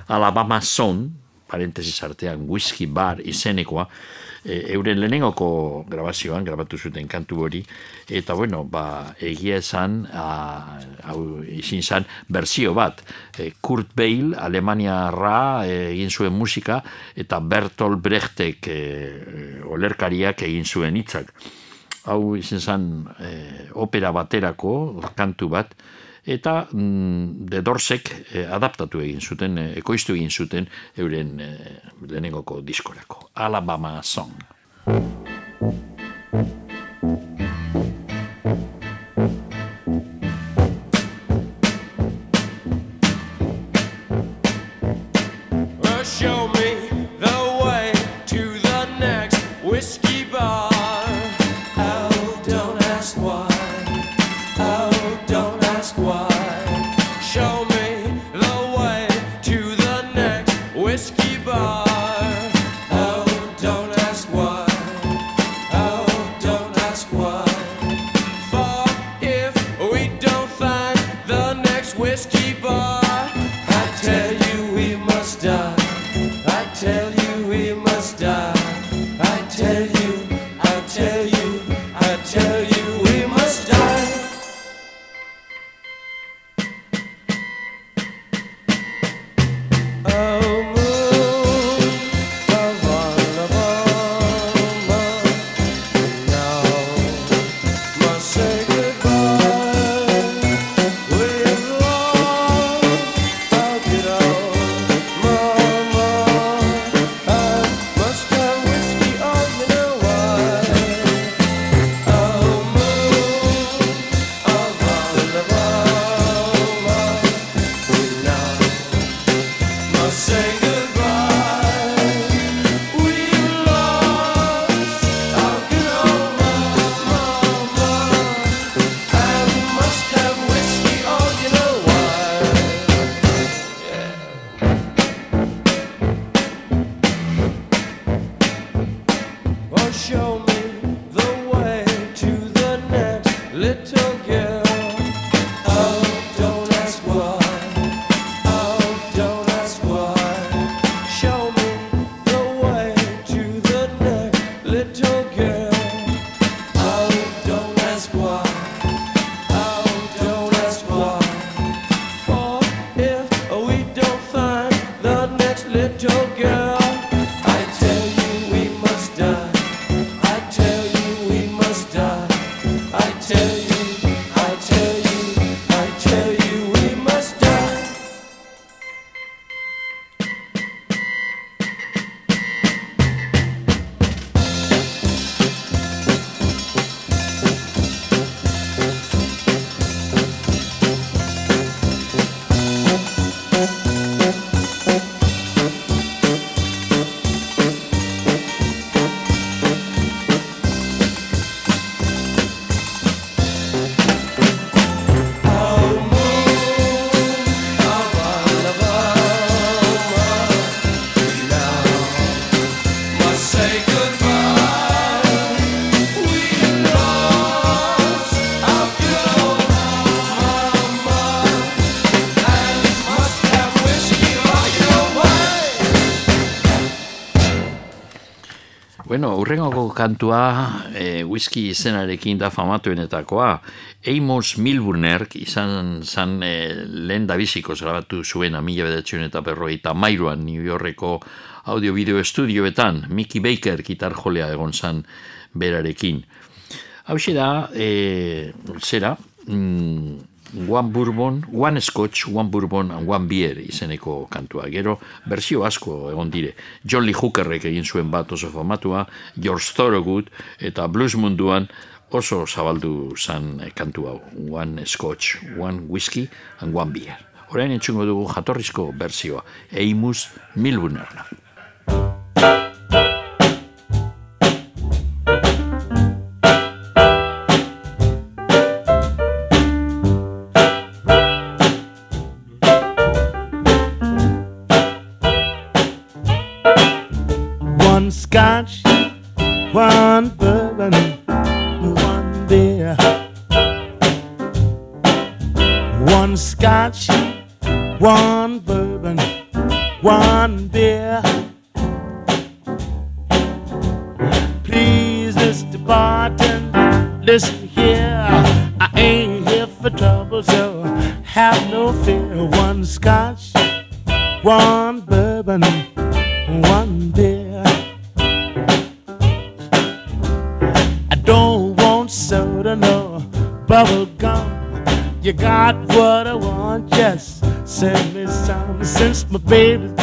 Alabama Zone parentesis artean, whisky bar izenekoa, e, euren lehenengoko grabazioan, grabatu zuten kantu hori, eta bueno, ba, egia esan, hau izin zan, berzio bat, e, Kurt Beil, Alemania ra, e, egin zuen musika, eta Bertolt Brechtek e, olerkariak egin zuen hitzak. Hau izin zan, e, opera baterako, kantu bat, eta mm, The Dorsek eh, adaptatu egin zuten, eh, ekoiztu egin zuten euren eh, lehenengoko diskorako. Alabama Song. Well, Bueno, urrengoko kantua e, whisky izenarekin da famatuenetakoa. Amos Milburner izan zan e, lehen dabizikoz grabatu zuena mila bedatzen eta berrogeita mairuan New Yorkeko audio-bideo estudioetan Mickey Baker gitar jolea egon zan berarekin. Hau da, e, zera, mm, One Bourbon, One Scotch, One Bourbon and One Beer izeneko kantua. Gero, berzio asko egon dire. John Lee Hookerrek egin zuen bat oso famatua, George Thorogood eta blues munduan oso zabaldu zan kantu hau. One Scotch, One Whiskey and One Beer. Orain entzungo dugu jatorrizko berzioa, Amos Milburnerna. My baby's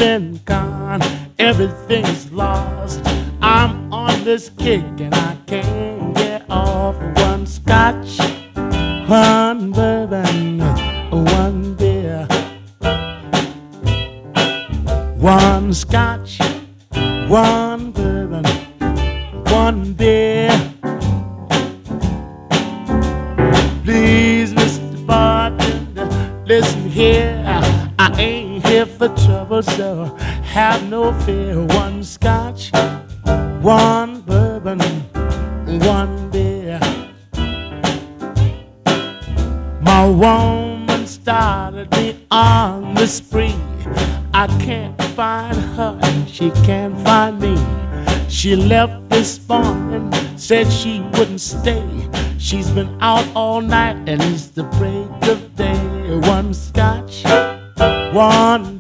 said she wouldn't stay. She's been out all night, and it's the break of day. One scotch, one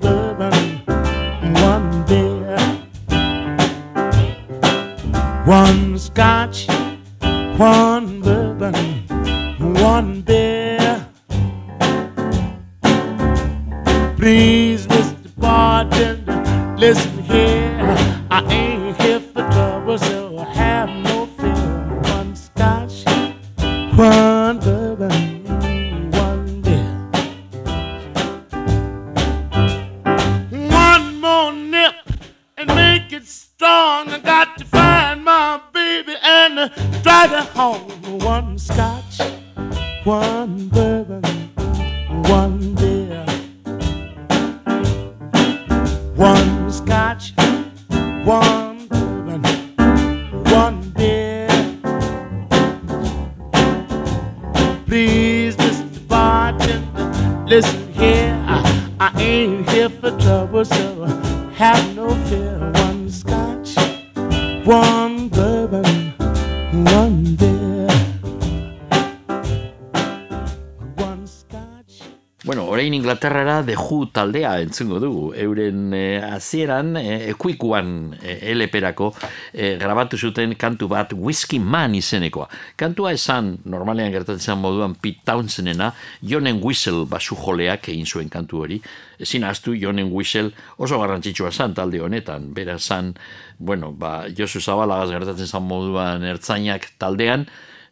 Who taldea entzungo dugu. Euren eh, hasieran eh, ekuikuan eh, LP-rako eh, grabatu zuten kantu bat Whiskey Man izenekoa. Kantua esan, normalean gertatzen moduan Pete Townsendena, Jonen Whistle basu joleak egin zuen kantu hori. Ezin astu Jonen Whistle oso garrantzitsua zan talde honetan. Bera zan, bueno, ba, Josu Zabalagaz gertatzen zan moduan ertzainak taldean,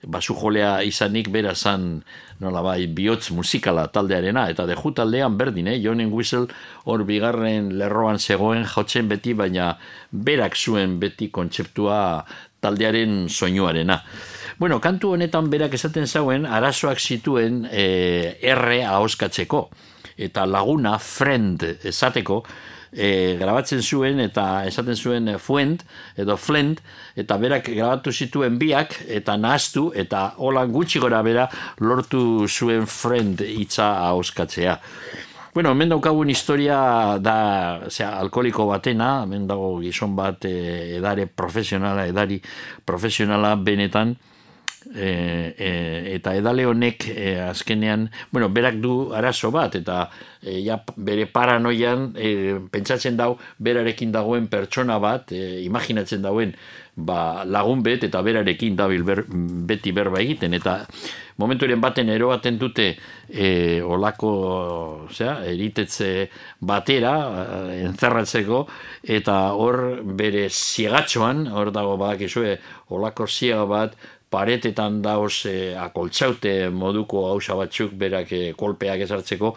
basu jolea izanik bera zan nola bai bihotz musikala taldearena eta deju taldean berdin, eh? Jonen Whistle hor bigarren lerroan zegoen jotzen beti, baina berak zuen beti kontzeptua taldearen soinuarena. Bueno, kantu honetan berak esaten zauen arazoak zituen eh, R ahoskatzeko eta laguna friend esateko e, grabatzen zuen eta esaten zuen eh, fuent edo flent eta berak grabatu zituen biak eta nahaztu eta holan gutxi gora bera lortu zuen friend hitza ahoskatzea. Bueno, hemen daukagun historia da, osea, alkoholiko batena, hemen dago gizon bat e, edare profesionala, edari profesionala benetan, e, e, eta edale honek e, azkenean, bueno, berak du arazo bat, eta e, ja, bere paranoian e, pentsatzen dau berarekin dagoen pertsona bat, e, imaginatzen dauen ba, lagun bet eta berarekin dabil ber, beti berba egiten, eta momenturen baten eroaten dute e, olako osea, eritetze batera entzerratzeko eta hor bere ziegatxoan, hor dago badakizue olako ziega bat paretetan dauz e, akoltzaute moduko hausa batzuk berak e, kolpeak ezartzeko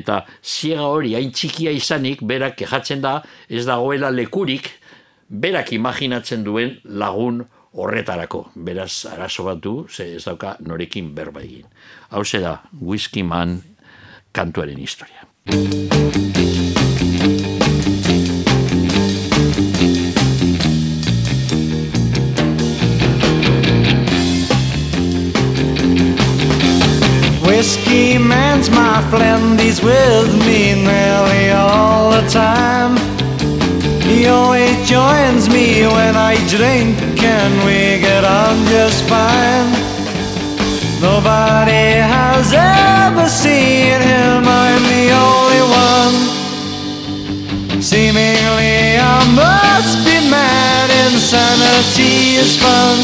eta ziega hori hain txikia izanik berak kejatzen da ez dagoela lekurik berak imaginatzen duen lagun horretarako. Beraz, arazo bat du, ze ez dauka norekin berba egin. Hau da, Whiskey Man kantuaren historia. Whiskey my friend, he's with me nearly all the time. He always joins me when I drink and we get on just fine. Nobody has ever seen him, I'm the only one. Seemingly, I must be mad, insanity is fun.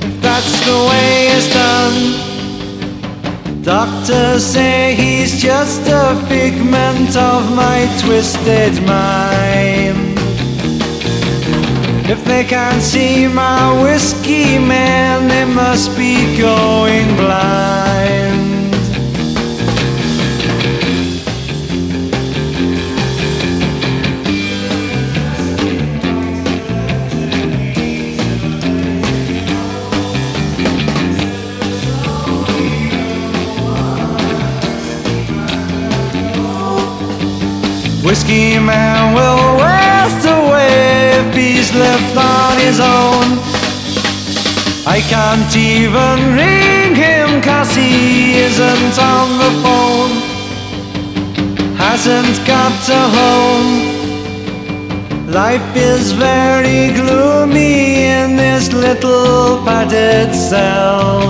If that's the way it's done. Doctors say he's just a figment of my twisted mind. If they can't see my whiskey man, they must be going blind. Whiskey man will waste away if he's left on his own. I can't even ring him cause he isn't on the phone. Hasn't got a home. Life is very gloomy in this little padded cell.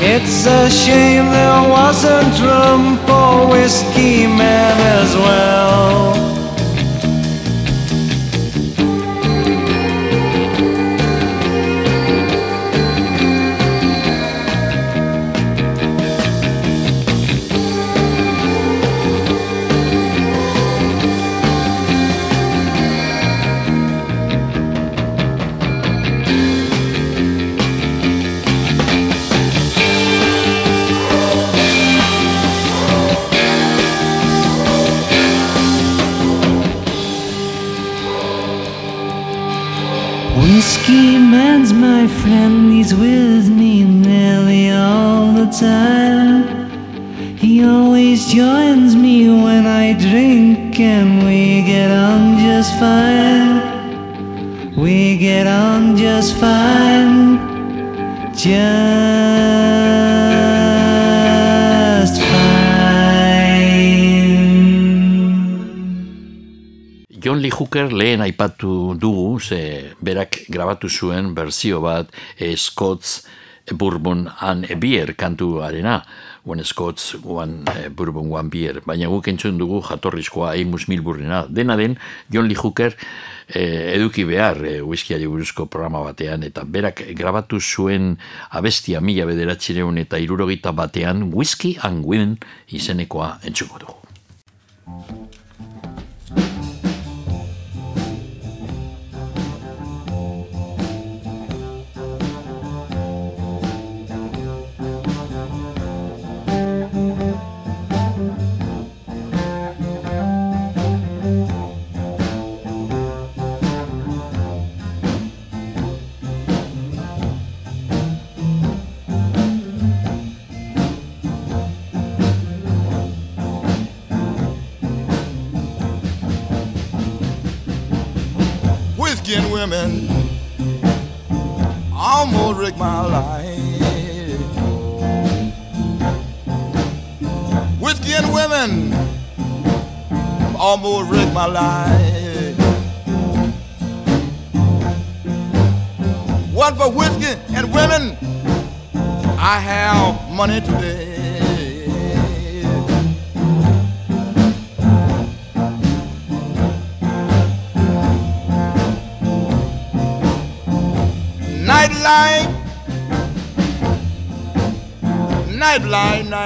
It's a shame there wasn't room for Whiskey Man as well. Time. He always joins me when I drink, and we get on just fine. We get on just fine. Just fine. John Lee Hooker lehen aipatu dugu, ze berak grabatu zuen berzio bat e, Scots Bourbon and Beer kantuarena. One Scots, one eh, Bourbon, one Beer. Baina guk entzun dugu jatorrizkoa Amos Milburrena. Dena den, John Lee Hooker eh, eduki behar eh, whiskyari buruzko programa batean, eta berak grabatu zuen abestia mila bederatzireun eta irurogita batean Whisky and Women izenekoa entzuko dugu.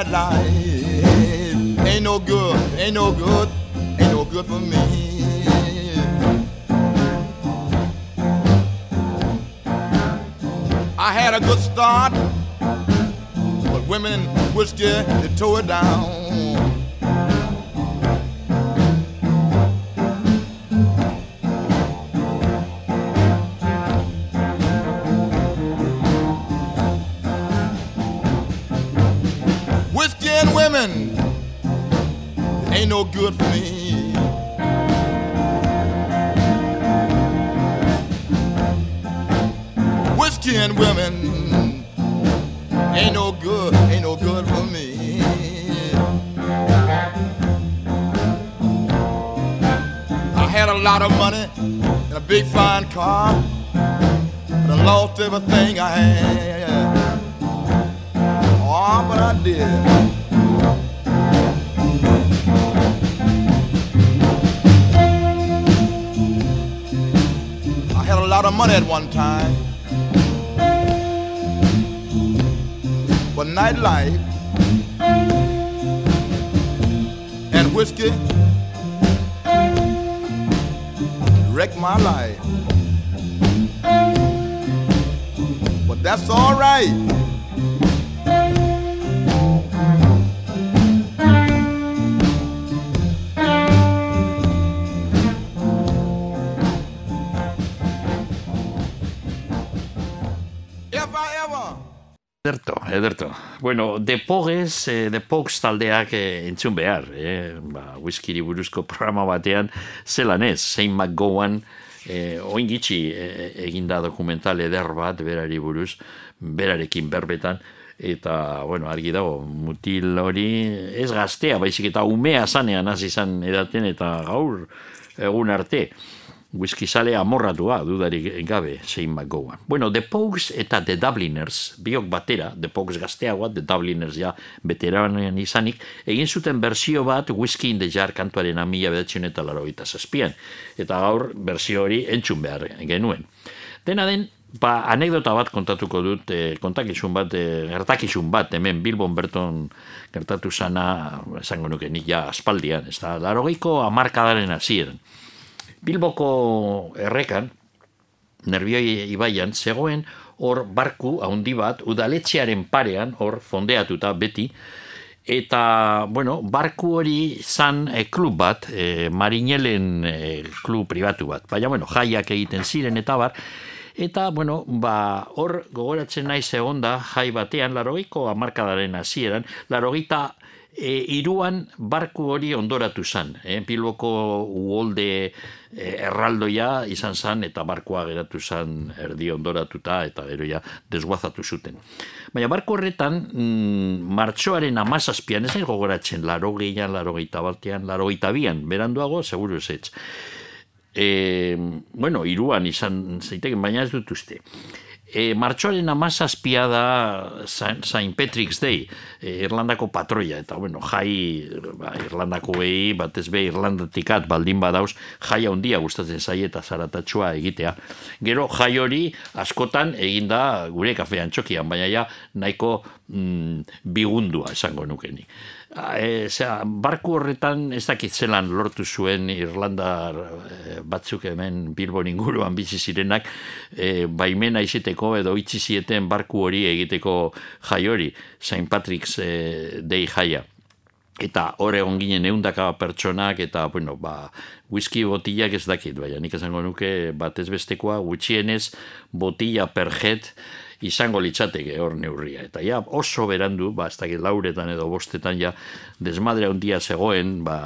Nightlife, nightlife ain't no good, ain't no good, ain't no good for me. I had a good start, but women and whiskey they tore it down. Good for me. Whiskey and women ain't no good, ain't no good for me. I had a lot of money and a big fine car. But I lost everything I had. Oh, but I did. Lot of money at one time. But nightlife and whiskey wrecked my life. But that's all right. Ederto. Bueno, The Pogues, eh, The Pogues taldeak eh, entzun behar, eh? ba, whiskyri buruzko programa batean, zelan ez, Sein McGowan, eh, oin gitxi eh, eginda dokumental eder bat, berari buruz, berarekin berbetan, eta, bueno, argi dago, mutil hori, ez gaztea, baizik eta umea zanean hasi izan edaten, eta gaur egun arte, whisky sale amorratua dudarik gabe zein McGowan. Bueno, The Pogues eta The Dubliners, biok batera, The Pogues gazteagoa, The Dubliners ja veteranen izanik, egin zuten bersio bat Whisky in the Jar kantuaren amila bedatzen eta laro zazpian. Eta gaur bersio hori entzun behar genuen. Dena den, ba, anekdota bat kontatuko dut, eh, kontakizun bat, eh, gertakizun bat, hemen Bilbon Berton gertatu zana, esango nuke nik ja aspaldian, ez da, larogeiko amarkadaren hasieran. Bilboko errekan, nervioi ibaian, zegoen hor barku handi bat, udaletxearen parean, hor fondeatuta beti, eta, bueno, barku hori zan e, klub bat, e, marinelen e, klub pribatu bat, baina, bueno, jaiak egiten ziren eta bar, eta, bueno, ba, hor gogoratzen naiz egonda jai batean, larogeiko amarkadaren hasieran, larogeita e, iruan barku hori ondoratu zan. Eh? Bilboko uolde e, erraldoia izan zan eta barkua geratu zan erdi ondoratuta eta gero ja desguazatu zuten. Baina barko horretan, mm, martxoaren amazazpian, ez gogoratzen, laro gehian, laro gehieta batean, laro gehieta bian, beranduago, seguru ez ez. E, bueno, iruan izan zeiteken, baina ez dut uste. E, martxoaren amazazpia da Saint Patrick's Day, e, Irlandako patroia, eta bueno, jai ba, Irlandako behi, batez be Irlandatikat baldin badauz, jai handia gustatzen zaie eta zaratatxua egitea. Gero jai hori askotan eginda gure kafean txokian, baina ja nahiko mm, bigundua esango nukenik. E, zera, barku horretan ez dakit zelan lortu zuen Irlandar e, batzuk hemen Bilbon inguruan bizi zirenak e, baimena izeteko edo itzi zieten barku hori egiteko jai hori, St. Patrick's e, Day jaia. Eta hor egon ginen eundaka pertsonak eta, bueno, ba, whisky botillak ez dakit, baina nik esango nuke batez bestekoa, gutxienez botilla per jet, izango litzateke hor neurria. Eta ja oso berandu, ba, ez dakit lauretan edo bostetan ja desmadre handia zegoen, ba,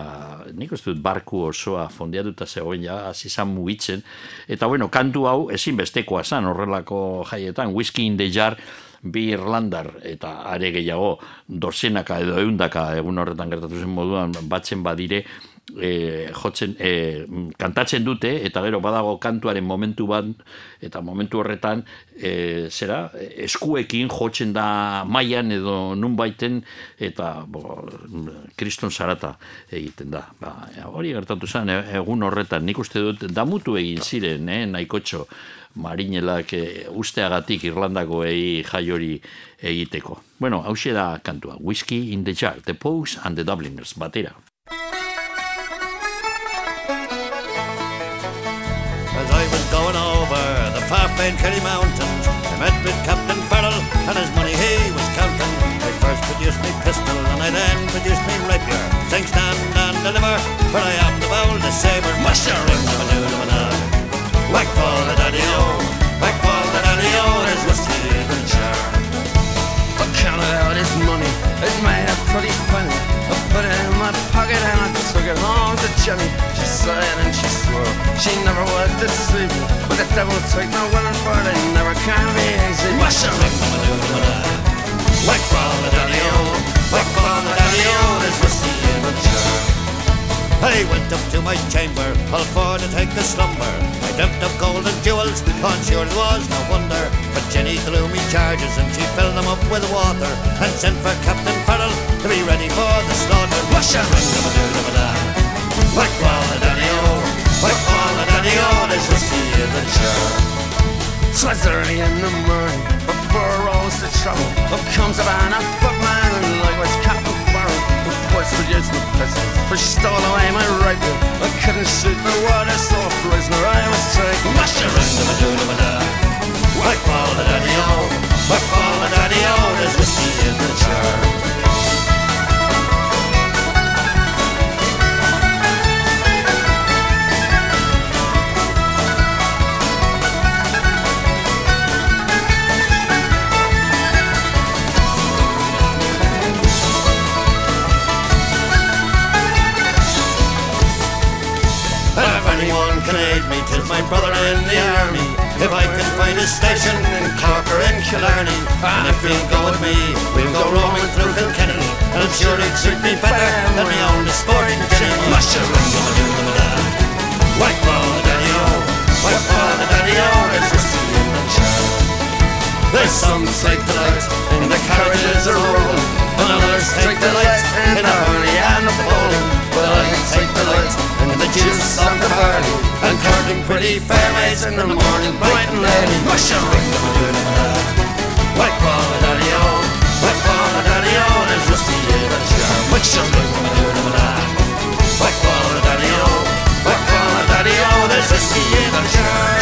nik ez dut barku osoa fondiatuta zegoen ja, hasi izan mugitzen. Eta bueno, kantu hau ezinbestekoa zan horrelako jaietan, whisky in the jar, bi Irlandar eta are gehiago dozenaka edo eundaka egun horretan gertatu zen moduan batzen badire e, jotzen, e, kantatzen dute eta gero badago kantuaren momentu bat eta momentu horretan e, zera, eskuekin jotzen da mailan edo nun baiten eta bo, kriston zarata egiten da ba, hori gertatu zen e, egun horretan nik uste dut damutu egin ziren eh, nahikotxo marinelak e, usteagatik Irlandakoei jai hori egiteko. Bueno, hause da kantua. Whiskey in the Jar, The Pogues and the Dubliners, batera. Famed Kerry Mountains, I met with Captain Farrell and his money he was counting. I first produced me pistol and I then produced me rapier. Sing, stand and deliver, for I am the boldest saber. Muster, ring, dum, doo. Whack for the daddy-o, whack for the daddy-o, there's whiskey in the counted out his money, it made a pretty penny. I put it in my pocket and I took it home to Jenny. Sighed and she swore she never would deceive me. But the devil take no women for it, it never can be easy. Ring, dum, doo, dum, dum. Whack for daddy-o, whack for the daddy-o, there's whiskey in the jar. I went up to my chamber, all for to take a slumber. I dreamt of gold and jewels, on sure it was no wonder. But Jenny threw me charges and she filled them up with water and sent for Captain Farrell to be ready for the slaughter. Wash a ring of a doo of a da. Whack daddy o, whack wall a daddy o, there's whiskey in the jar. Twas early in the morning, before rose the trouble. Up comes a man, a footman, and likewise Captain Farrell. Who forced produced my pistol, for she stole away my rifle. I couldn't shoot the water, so a prisoner I was taken. Wash a ring of a doo of a da. Whack wall a daddy o, whack wall a daddy o, there's whiskey in the jar. My brother in the army. If I can find a station in Cork or in Killarney, and if you'll go with me, we'll go roaming through Kilkenny. And I'm sure it suit me better than my own sporting Jenny. Mush oh. oh. a ring of a doo of a. White ball a daddy o, white ball a daddy o, there's whiskey in the jar. There's some take delight in the carriages are rolling, and others take delight in the honey and the bowling. But I take delight in the juice of the barley, and courting pretty fair maids in the morning, bright and early. Mush a ring of a doo of a da. White ball a daddy o, white ball a daddy o, there's whiskey in the jar. Mush a ring of a doo of a da. White ball a daddy o, white ball a daddy o, there's whiskey in the jar.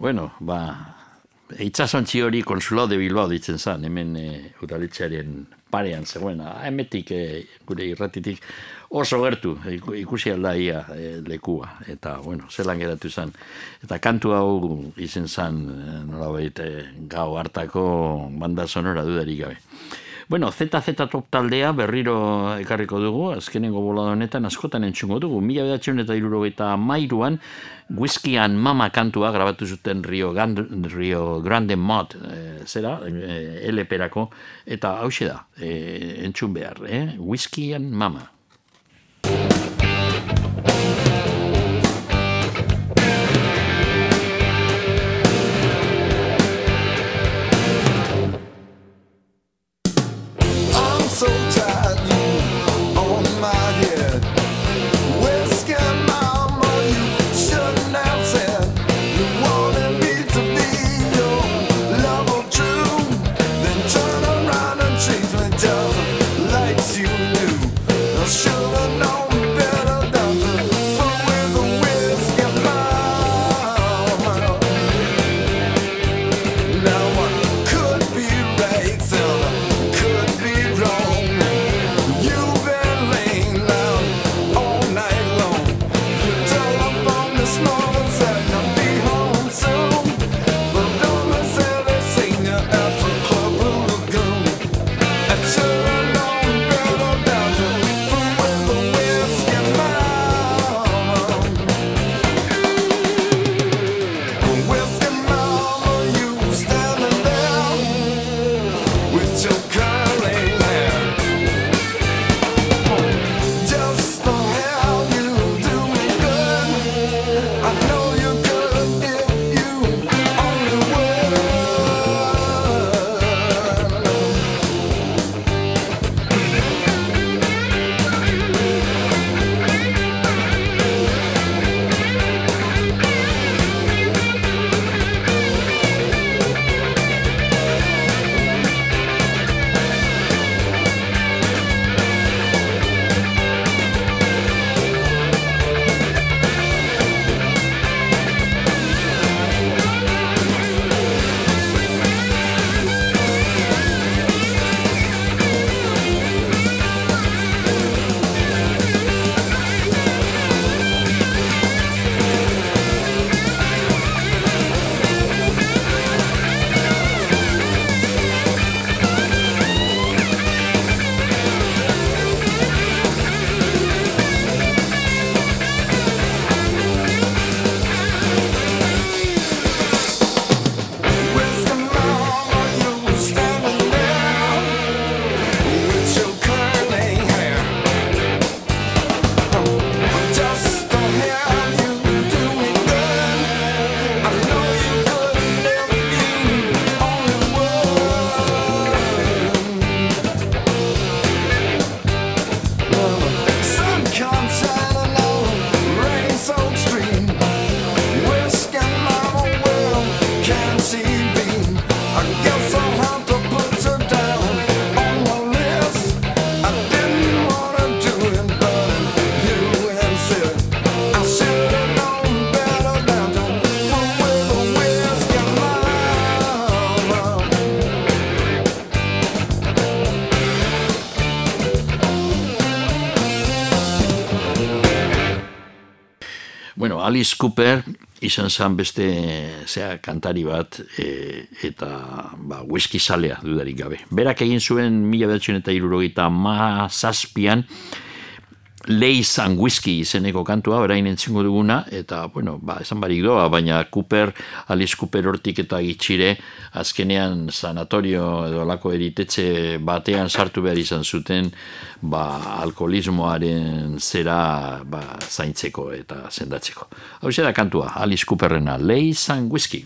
Bueno, ba, itxasontzi hori konsulado de Bilbao ditzen zen, hemen e, udaletxearen parean zegoen, hemetik e, gure irratitik oso gertu, iku- ikusi alda ia e, lekua, eta, bueno, zelan geratu zen. Eta kantu hau izen zen, nolabait, e, gau hartako banda sonora dudarik gabe. Bueno, ZZ Top taldea berriro ekarriko dugu, azkenengo bolada honetan askotan entzungo dugu. Mila bedatzen eta irurogeita mairuan, Whiskey and Mama kantua grabatu zuten Rio, Gan- Rio Grande Mod, e, zera, e, LP-erako, eta hause da, e, entzun behar, eh? Whiskey and Mama. Alice Cooper izan zan beste zea kantari bat e, eta ba, whisky salea dudarik gabe. Berak egin zuen mila bedatzen eta irurogeita ma zazpian Leizan Whiskey izeneko kantua, orain entzingo duguna, eta, bueno, ba, esan barik doa, baina Cooper, Alice Cooper hortik eta gitxire, azkenean sanatorio edo lako eritetxe batean sartu behar izan zuten, ba, alkoholismoaren zera ba, zaintzeko eta sendatzeko. Hau da kantua, Alice Cooperrena, Leizan Whiskey.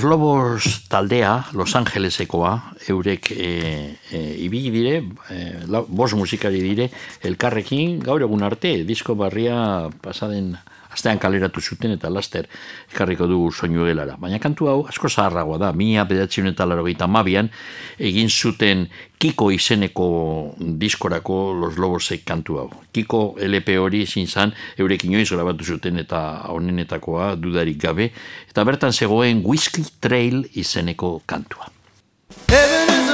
Los Lobos taldea, Los Angelesekoa, eurek e, e, ibili dire, eh, e, la, bos musikari dire, elkarrekin gaur egun arte, disko barria pasaden astean kaleratu zuten eta laster ekarriko dugu soinu gelara. Baina kantu hau asko zaharragoa da, mila bedatzion eta laro mabian, egin zuten Kiko izeneko diskorako Los Lobosek kantu hau. Kiko LP hori ezin zan, eurekin joiz grabatu zuten eta honenetakoa dudarik gabe, eta bertan zegoen Whiskey Trail izeneko kantua. Heaven is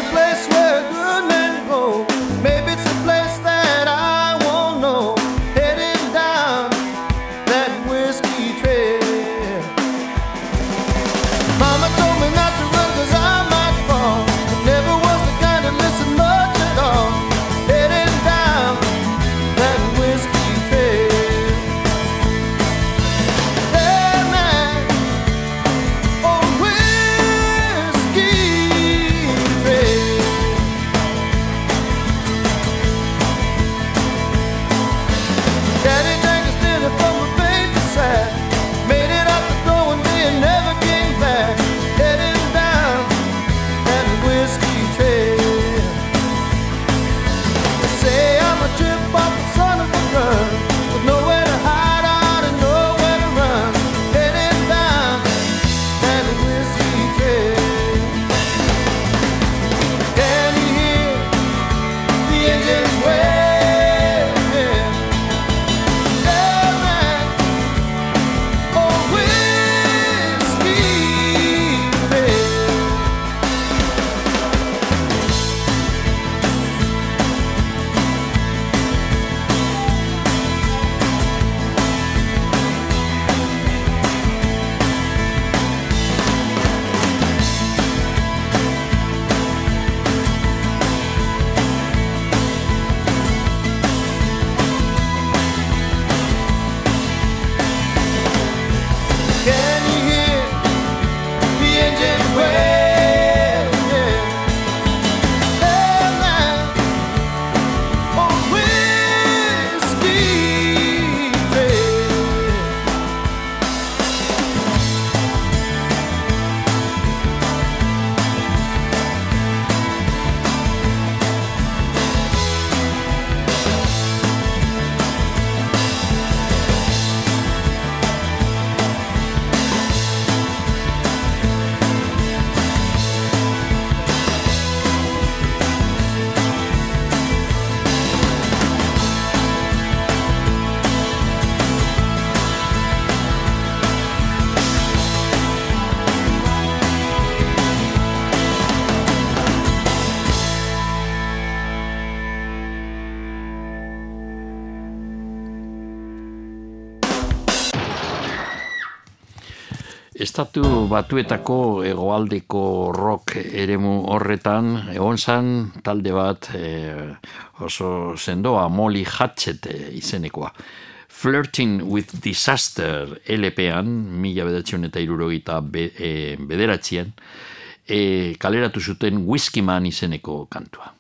estatu batuetako egoaldeko rock eremu horretan, egon zan talde bat eh, oso sendoa Molly Hatchet eh, izenekoa. Flirting with Disaster LP-an, mila bedatzen eta irurogeita be, eh, bederatzien, eh, kaleratu zuten Whiskey Man izeneko kantua.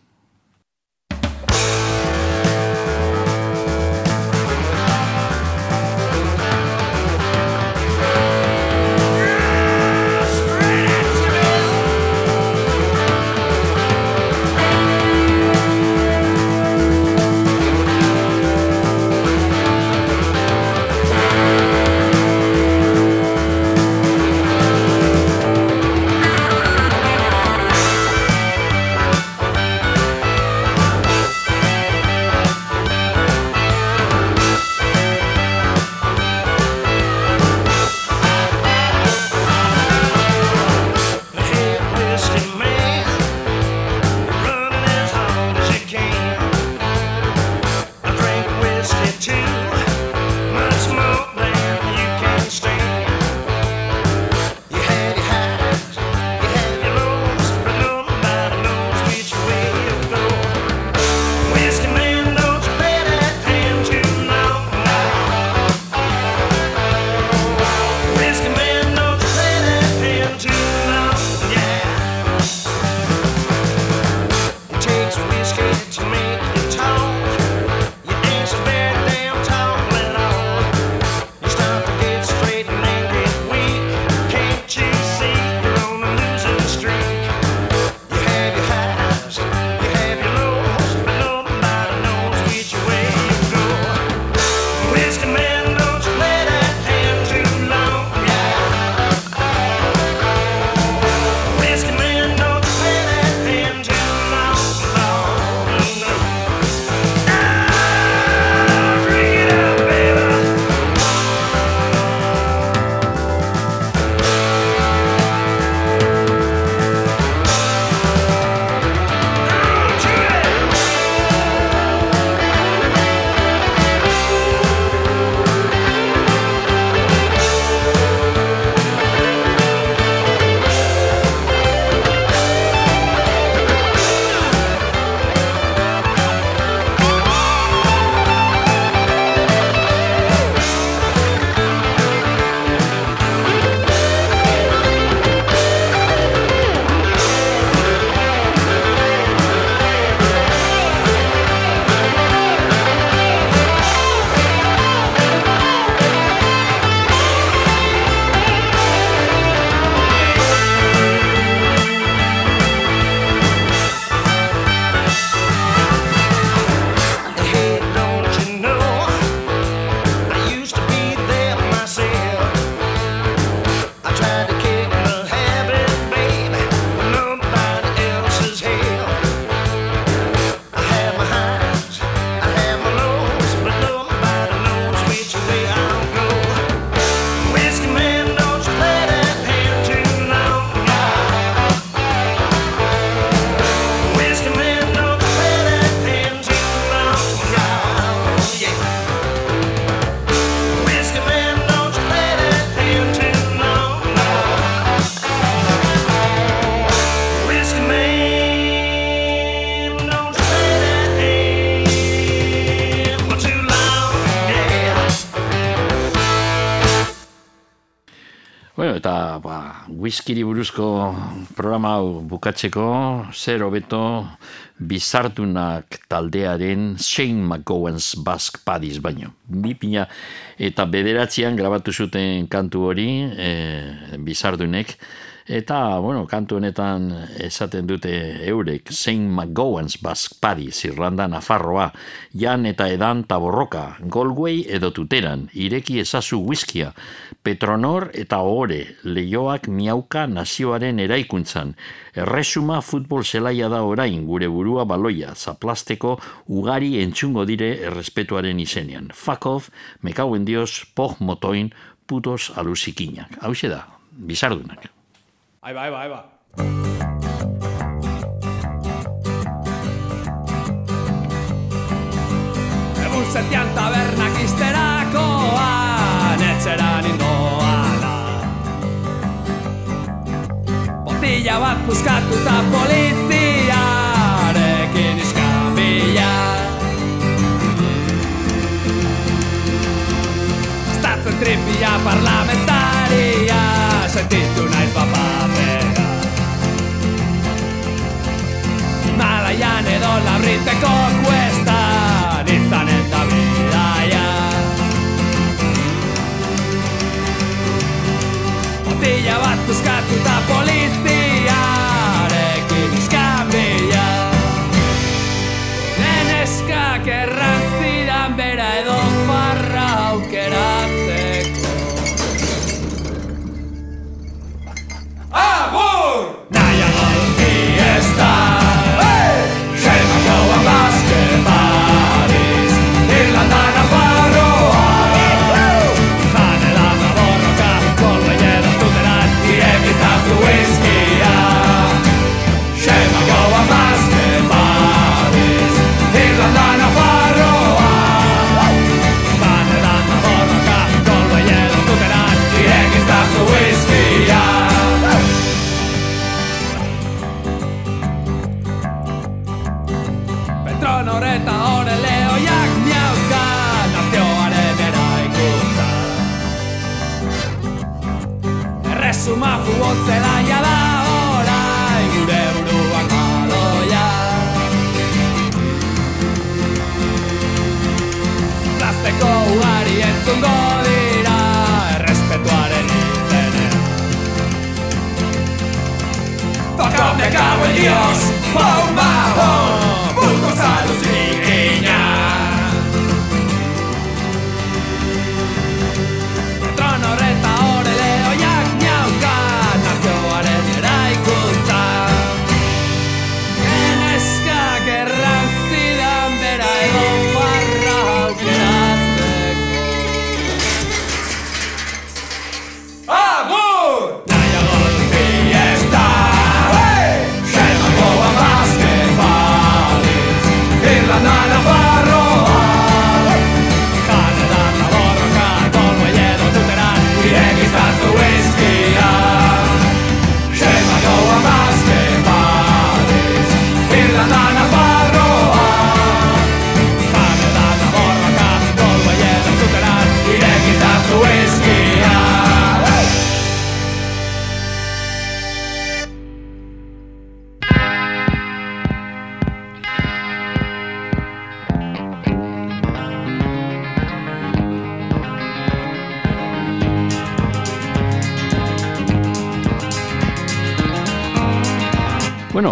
Whiskyri buruzko programa hau bukatzeko, zer hobeto bizartunak taldearen Shane McGowan's Basque Paddies baino. Bi pina eta bederatzean grabatu zuten kantu hori, e, bizardunek, eta, bueno, kantu honetan esaten dute eurek, Shane McGowan's Basque Paddies, Irlanda Nafarroa, Jan eta Edan Taborroka, Galway edo Tuteran, ireki ezazu whiskia, Petronor eta Ohore, leioak miauka nazioaren eraikuntzan. Erresuma futbol zelaia da orain, gure burua baloia, zaplasteko ugari entzungo dire errespetuaren izenean. Off, mekauen dios, poj motoin, putos alusikinak. Hau da, bizardunak. Ahí va, ahí va, ahí va. Egun zetian tabernak izterakoan, etxera nindoala. Botila bat puskatuta poliziarekin iskabila Estatzen tripia parlamentaria Sentitu non l'avrete conquistata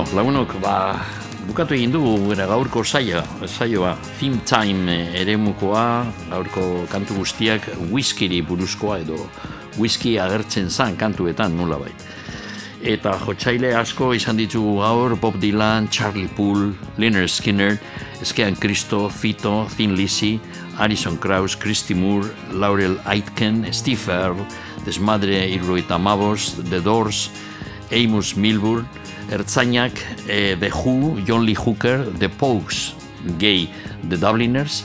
Bueno, lagunok, ba, bukatu egin dugu gure gaurko saia, saioa, theme time eremukoa, gaurko kantu guztiak whiskiri buruzkoa edo whisky agertzen zan kantuetan nula bait. Eta jotzaile asko izan ditugu gaur Bob Dylan, Charlie Poole, Leonard Skinner, Eskean Cristo, Fito, Thin Lizzy, Alison Krauss, Christy Moore, Laurel Aitken, Steve Earle, Desmadre Irroita Mavos, The Doors, Amos Milburn, Ertzainak, eh, The Who, John Lee Hooker, The Pogues, Gay, The Dubliners,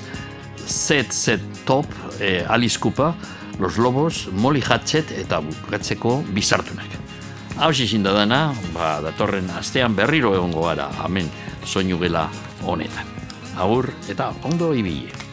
Set Set Top, eh, Alice Cooper, Los Lobos, Molly Hatchet eta bukatzeko bizartunak. Hau izin da dana, ba, datorren astean berriro egongo gara, amen, soinu gela honetan. Agur eta ondo ibile.